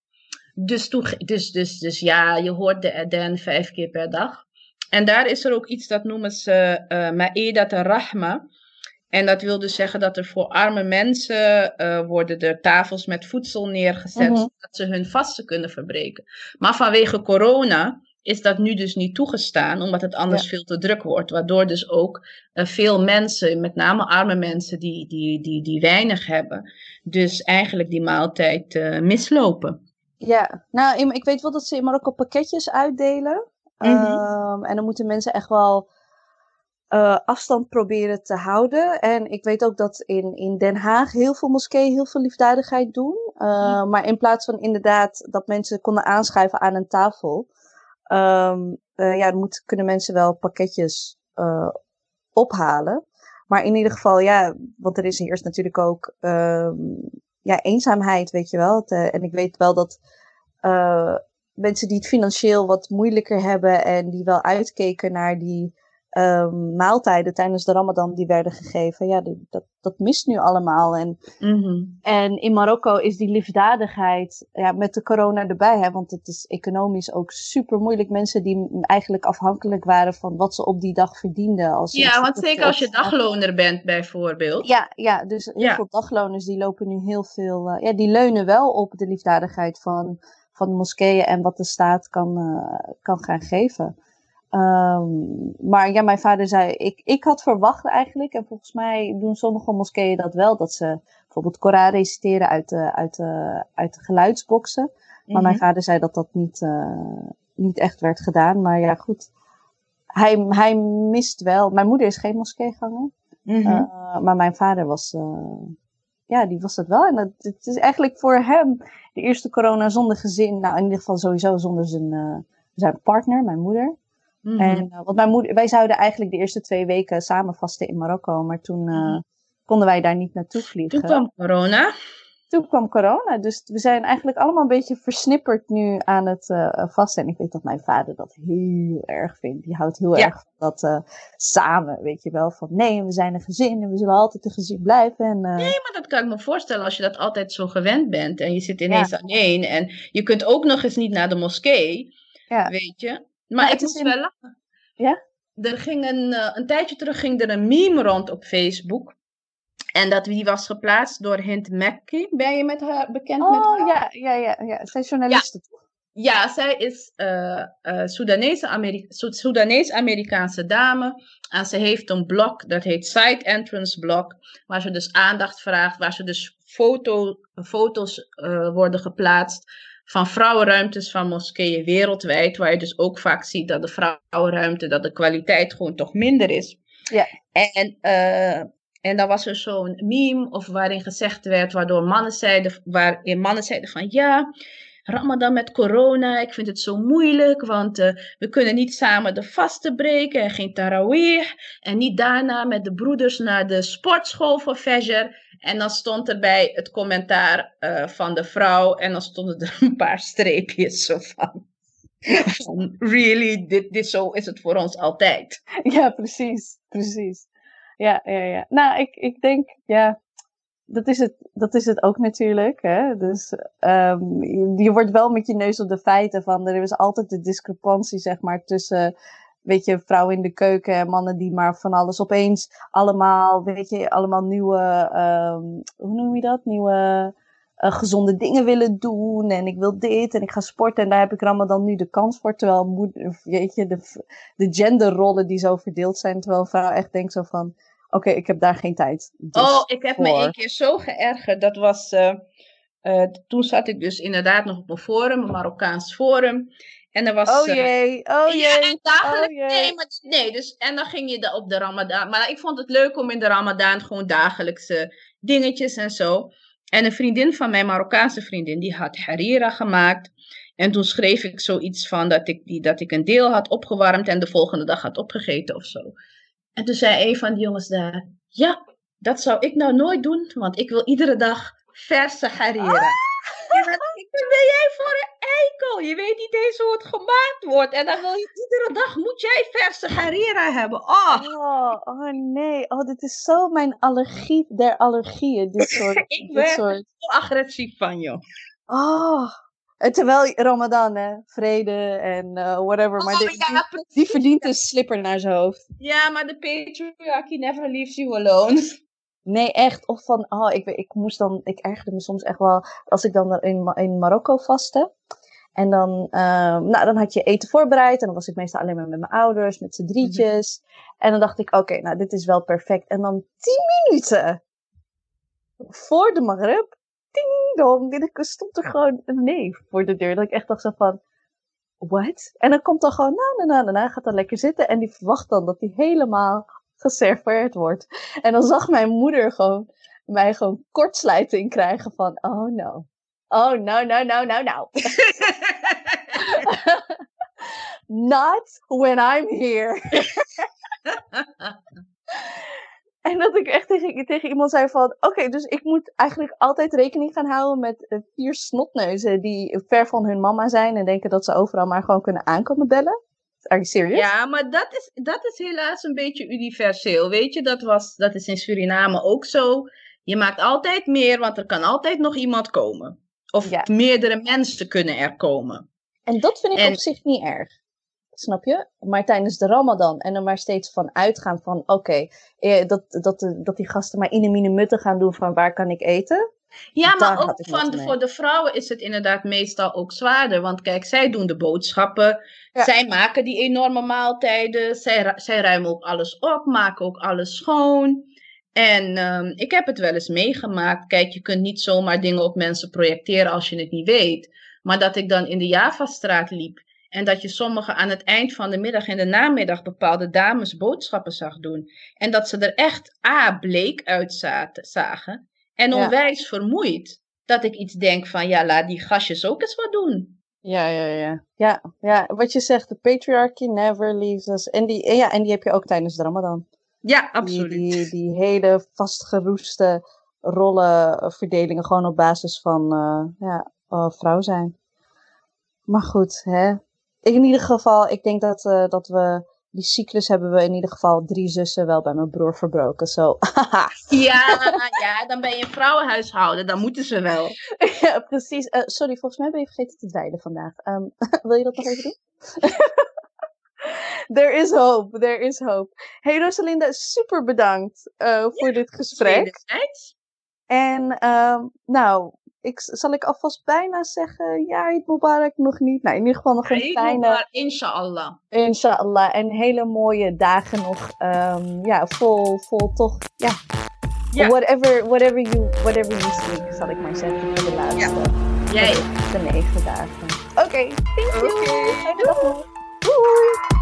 Speaker 2: Dus, toen, dus, dus, dus ja, je hoort de Eden vijf keer per dag. En daar is er ook iets dat noemen ze uh, Ma'edat Rahma. En dat wil dus zeggen dat er voor arme mensen uh, worden er tafels met voedsel neergezet, mm zodat ze hun vasten kunnen verbreken. Maar vanwege corona is dat nu dus niet toegestaan, omdat het anders veel te druk wordt. Waardoor dus ook uh, veel mensen, met name arme mensen die, die, die, die weinig hebben, dus eigenlijk die maaltijd uh, mislopen.
Speaker 1: Ja, nou ik weet wel dat ze in Marokko pakketjes uitdelen. Mm -hmm. um, en dan moeten mensen echt wel uh, afstand proberen te houden. En ik weet ook dat in, in Den Haag heel veel moskeeën heel veel liefdadigheid doen. Uh, maar in plaats van inderdaad dat mensen konden aanschuiven aan een tafel, um, uh, ja, dan moet, kunnen mensen wel pakketjes ophalen. Maar in ieder geval, ja, want er is eerst natuurlijk ook um, ja, eenzaamheid, weet je wel. en ik weet wel dat mensen die het financieel wat moeilijker hebben en die wel uitkeken naar die um, maaltijden tijdens de Ramadan die werden gegeven. Ja, die, dat, dat mist nu allemaal. En, mm-hmm. en in Marokko is die liefdadigheid, ja, met de corona erbij, hè, want het is economisch ook super moeilijk. Mensen die eigenlijk afhankelijk waren van wat ze op die dag verdienden. Als
Speaker 2: ja, want zeker als je dagloner bent, bijvoorbeeld.
Speaker 1: Ja, ja dus heel veel dagloners die lopen nu heel veel, uh, ja, die leunen wel op de liefdadigheid van, van de moskeeën en wat de staat kan, uh, kan gaan geven. Um, maar ja, mijn vader zei, ik, ik had verwacht eigenlijk, en volgens mij doen sommige moskeeën dat wel, dat ze bijvoorbeeld Koran reciteren uit de, uit de, uit de geluidsboxen. Maar mijn mhm. vader zei dat dat niet, uh, niet echt werd gedaan. Maar ja, goed. Hij, hij mist wel. Mijn moeder is geen moskeeganger. Mm -hmm. uh, maar mijn vader was, uh, ja, die was dat wel. En dat, het is eigenlijk voor hem de eerste corona zonder gezin. Nou, in ieder geval sowieso zonder zijn, zijn partner, mijn moeder. Mm En, uh, want mijn moeder, wij zouden eigenlijk de eerste twee weken samen vasten in Marokko, maar toen uh, konden wij daar niet naartoe vliegen.
Speaker 2: Toen kwam corona.
Speaker 1: Toen kwam corona, dus we zijn eigenlijk allemaal een beetje versnipperd nu aan het uh, vasten. En ik weet dat mijn vader dat heel erg vindt. Die houdt heel erg van dat samen, weet je wel. Van nee, we zijn een gezin en we zullen altijd een gezin blijven. En,
Speaker 2: Nee, maar dat kan ik me voorstellen als je dat altijd zo gewend bent. En je zit ineens ja. alleen en je kunt ook nog eens niet naar de moskee, ja. weet je. Maar ja, ik moest in... wel lachen.
Speaker 1: Ja?
Speaker 2: Er ging een, uh, een tijdje terug ging er een meme rond op Facebook. En dat die was geplaatst door Hint Mackie. Ben je met haar bekend?
Speaker 1: Oh,
Speaker 2: met haar?
Speaker 1: ja, ja, ja, ja. Zij is journaliste,
Speaker 2: ja. toch? Ja, zij is uh, uh, Soedanees-Amerikaanse dame. En ze heeft een blog, dat heet Side Entrance Blog. Waar ze dus aandacht vraagt, waar ze dus foto, foto's uh, worden geplaatst van vrouwenruimtes van moskeeën wereldwijd, waar je dus ook vaak ziet dat de vrouwenruimte, dat de kwaliteit gewoon toch minder is.
Speaker 1: Ja.
Speaker 2: En, uh, en dan was er zo'n meme of waarin gezegd werd, waardoor mannen zeiden, waarin mannen zeiden van ja, Ramadan met corona, ik vind het zo moeilijk, want uh, we kunnen niet samen de vasten breken en geen tarawih. En niet daarna met de broeders naar de sportschool voor Fajr. En dan stond erbij het commentaar uh, van de vrouw en dan stonden er een paar streepjes zo van. van really, dit, dit zo is het voor ons altijd.
Speaker 1: Ja, precies, precies. Ja, ja, ja. Nou, ik, ik denk, ja, dat is het, dat is het ook natuurlijk. Hè? Dus um, je, je, wordt wel met je neus op de feiten van. Er is altijd de discrepantie, zeg maar, tussen weet je, vrouwen in de keuken en mannen die maar van alles opeens allemaal, weet je, allemaal nieuwe, um, hoe noem je dat? Nieuwe uh, gezonde dingen willen doen en ik wil dit en ik ga sporten en daar heb ik Ramadan nu de kans voor. Terwijl, moeder, weet je, de, de genderrollen die zo verdeeld zijn, terwijl een vrouw echt denkt zo van, oké, ik heb daar geen tijd.
Speaker 2: Dus oh, ik heb me één keer zo geërgerd. Dat was, uh, uh, toen zat ik dus inderdaad nog op een forum, een Marokkaans forum. En er was.
Speaker 1: Oh jee, oh jee. Ja,
Speaker 2: dagelijks.
Speaker 1: Oh jee.
Speaker 2: Nee, maar, nee, dus. En dan ging je op de Ramadan. Maar ik vond het leuk om in de Ramadan gewoon dagelijkse dingetjes en zo. En een vriendin van mij, Marokkaanse vriendin, die had harira gemaakt. En toen schreef ik zoiets van dat ik, die, dat ik een deel had opgewarmd en de volgende dag had opgegeten of zo. En toen zei een van die jongens daar, ja, dat zou ik nou nooit doen, want ik wil iedere dag verse harira. Ah! ik ben jij voor eikel? Je weet niet eens hoe het gemaakt wordt. En dan wil je iedere dag, moet jij verse harira hebben. Oh.
Speaker 1: oh, oh nee. Oh, dit is zo mijn allergie der allergieën. Dit soort.
Speaker 2: ik ben
Speaker 1: soort...
Speaker 2: agressief van je.
Speaker 1: Oh. En terwijl Ramadan, hè, vrede en uh, whatever. Maar
Speaker 2: oh,
Speaker 1: die,
Speaker 2: ja,
Speaker 1: die, die, verdient een slipper naar zijn hoofd.
Speaker 2: Ja, maar de patriarchy never leaves you alone.
Speaker 1: Nee, echt. Of van, oh, ik, ik moest dan, ik ergerde me soms echt wel, als ik dan in, in Marokko vastte. En dan, uh, nou, dan had je eten voorbereid. En dan was ik meestal alleen maar met mijn ouders, met z'n drietjes. En dan dacht ik, oké, nou, dit is wel perfect. En dan tien minuten voor de Maghreb, ding dong, stond er gewoon een nee voor de deur. Dat ik echt dacht zo van, what? En dan komt dan gewoon, na, na, na, na, gaat dan lekker zitten. En die verwacht dan dat hij helemaal geserveerd wordt. En dan zag mijn moeder gewoon mij gewoon kortsluiting krijgen van, oh no. Oh no, no, no, no, no. Not when I'm here. en dat ik echt tegen, tegen iemand zei van, oké, dus ik moet eigenlijk altijd rekening gaan houden met uh, vier snotneuzen die ver van hun mama zijn en denken dat ze overal maar gewoon kunnen aankomen bellen. Are you serious?
Speaker 2: Ja, maar dat is, dat is helaas een beetje universeel. Weet je, dat, was, dat is in Suriname ook zo. Je maakt altijd meer, want er kan altijd nog iemand komen. Of meerdere mensen kunnen er komen.
Speaker 1: En dat vind ik op zich niet erg. Snap je? Maar tijdens de Ramadan en er maar steeds van uitgaan van oké, eh, dat, dat, dat die gasten maar in mine mutten gaan doen van waar kan ik eten.
Speaker 2: Ja, maar ook van de, voor de vrouwen is het inderdaad meestal ook zwaarder. Want kijk, zij doen de boodschappen. Zij maken die enorme maaltijden. Zij, zij ruimen ook alles op, maken ook alles schoon. En um, ik heb het wel eens meegemaakt. Kijk, je kunt niet zomaar dingen op mensen projecteren als je het niet weet. Maar dat ik dan in de Javastraat liep. En dat je sommigen aan het eind van de middag en de namiddag bepaalde dames boodschappen zag doen. En dat ze er echt A, bleek uitzagen. En onwijs vermoeid. Dat ik iets denk van, ja, laat die gastjes ook eens wat doen.
Speaker 1: Ja, ja, ja. Ja, ja. wat je zegt, de patriarchy never leaves us. En die, ja, en die heb je ook tijdens de Ramadan.
Speaker 2: Ja, absoluut.
Speaker 1: Die, die, die hele vastgeroeste rollenverdelingen gewoon op basis van uh, ja, uh, vrouw zijn. Maar goed, hè. In ieder geval, ik denk dat, uh, dat we die cyclus hebben we in ieder geval drie zussen wel bij mijn broer verbroken. Zo.
Speaker 2: ja, ja, dan ben je een vrouwenhuishouden. Dan moeten ze wel.
Speaker 1: ja, precies. Uh, sorry, volgens mij ben je vergeten te dweilen vandaag. Um, wil je dat nog even doen? There is hope, there is hope. Hey Rosalinda, super bedankt uh, voor ja, dit gesprek. En um, nou, ik, zal ik alvast bijna zeggen, ja, het Mubarak nog niet. Nou, in ieder geval nog een ja, fijne...
Speaker 2: Inshallah.
Speaker 1: Inshallah. En hele mooie dagen nog. Um, ja, vol, vol toch, ja. ja. Whatever, whatever, you, whatever you speak, zal ik maar zeggen, voor de laatste.
Speaker 2: Ja. Jij.
Speaker 1: De, de negen dagen. Oké, okay, thank you. Okay. Bye.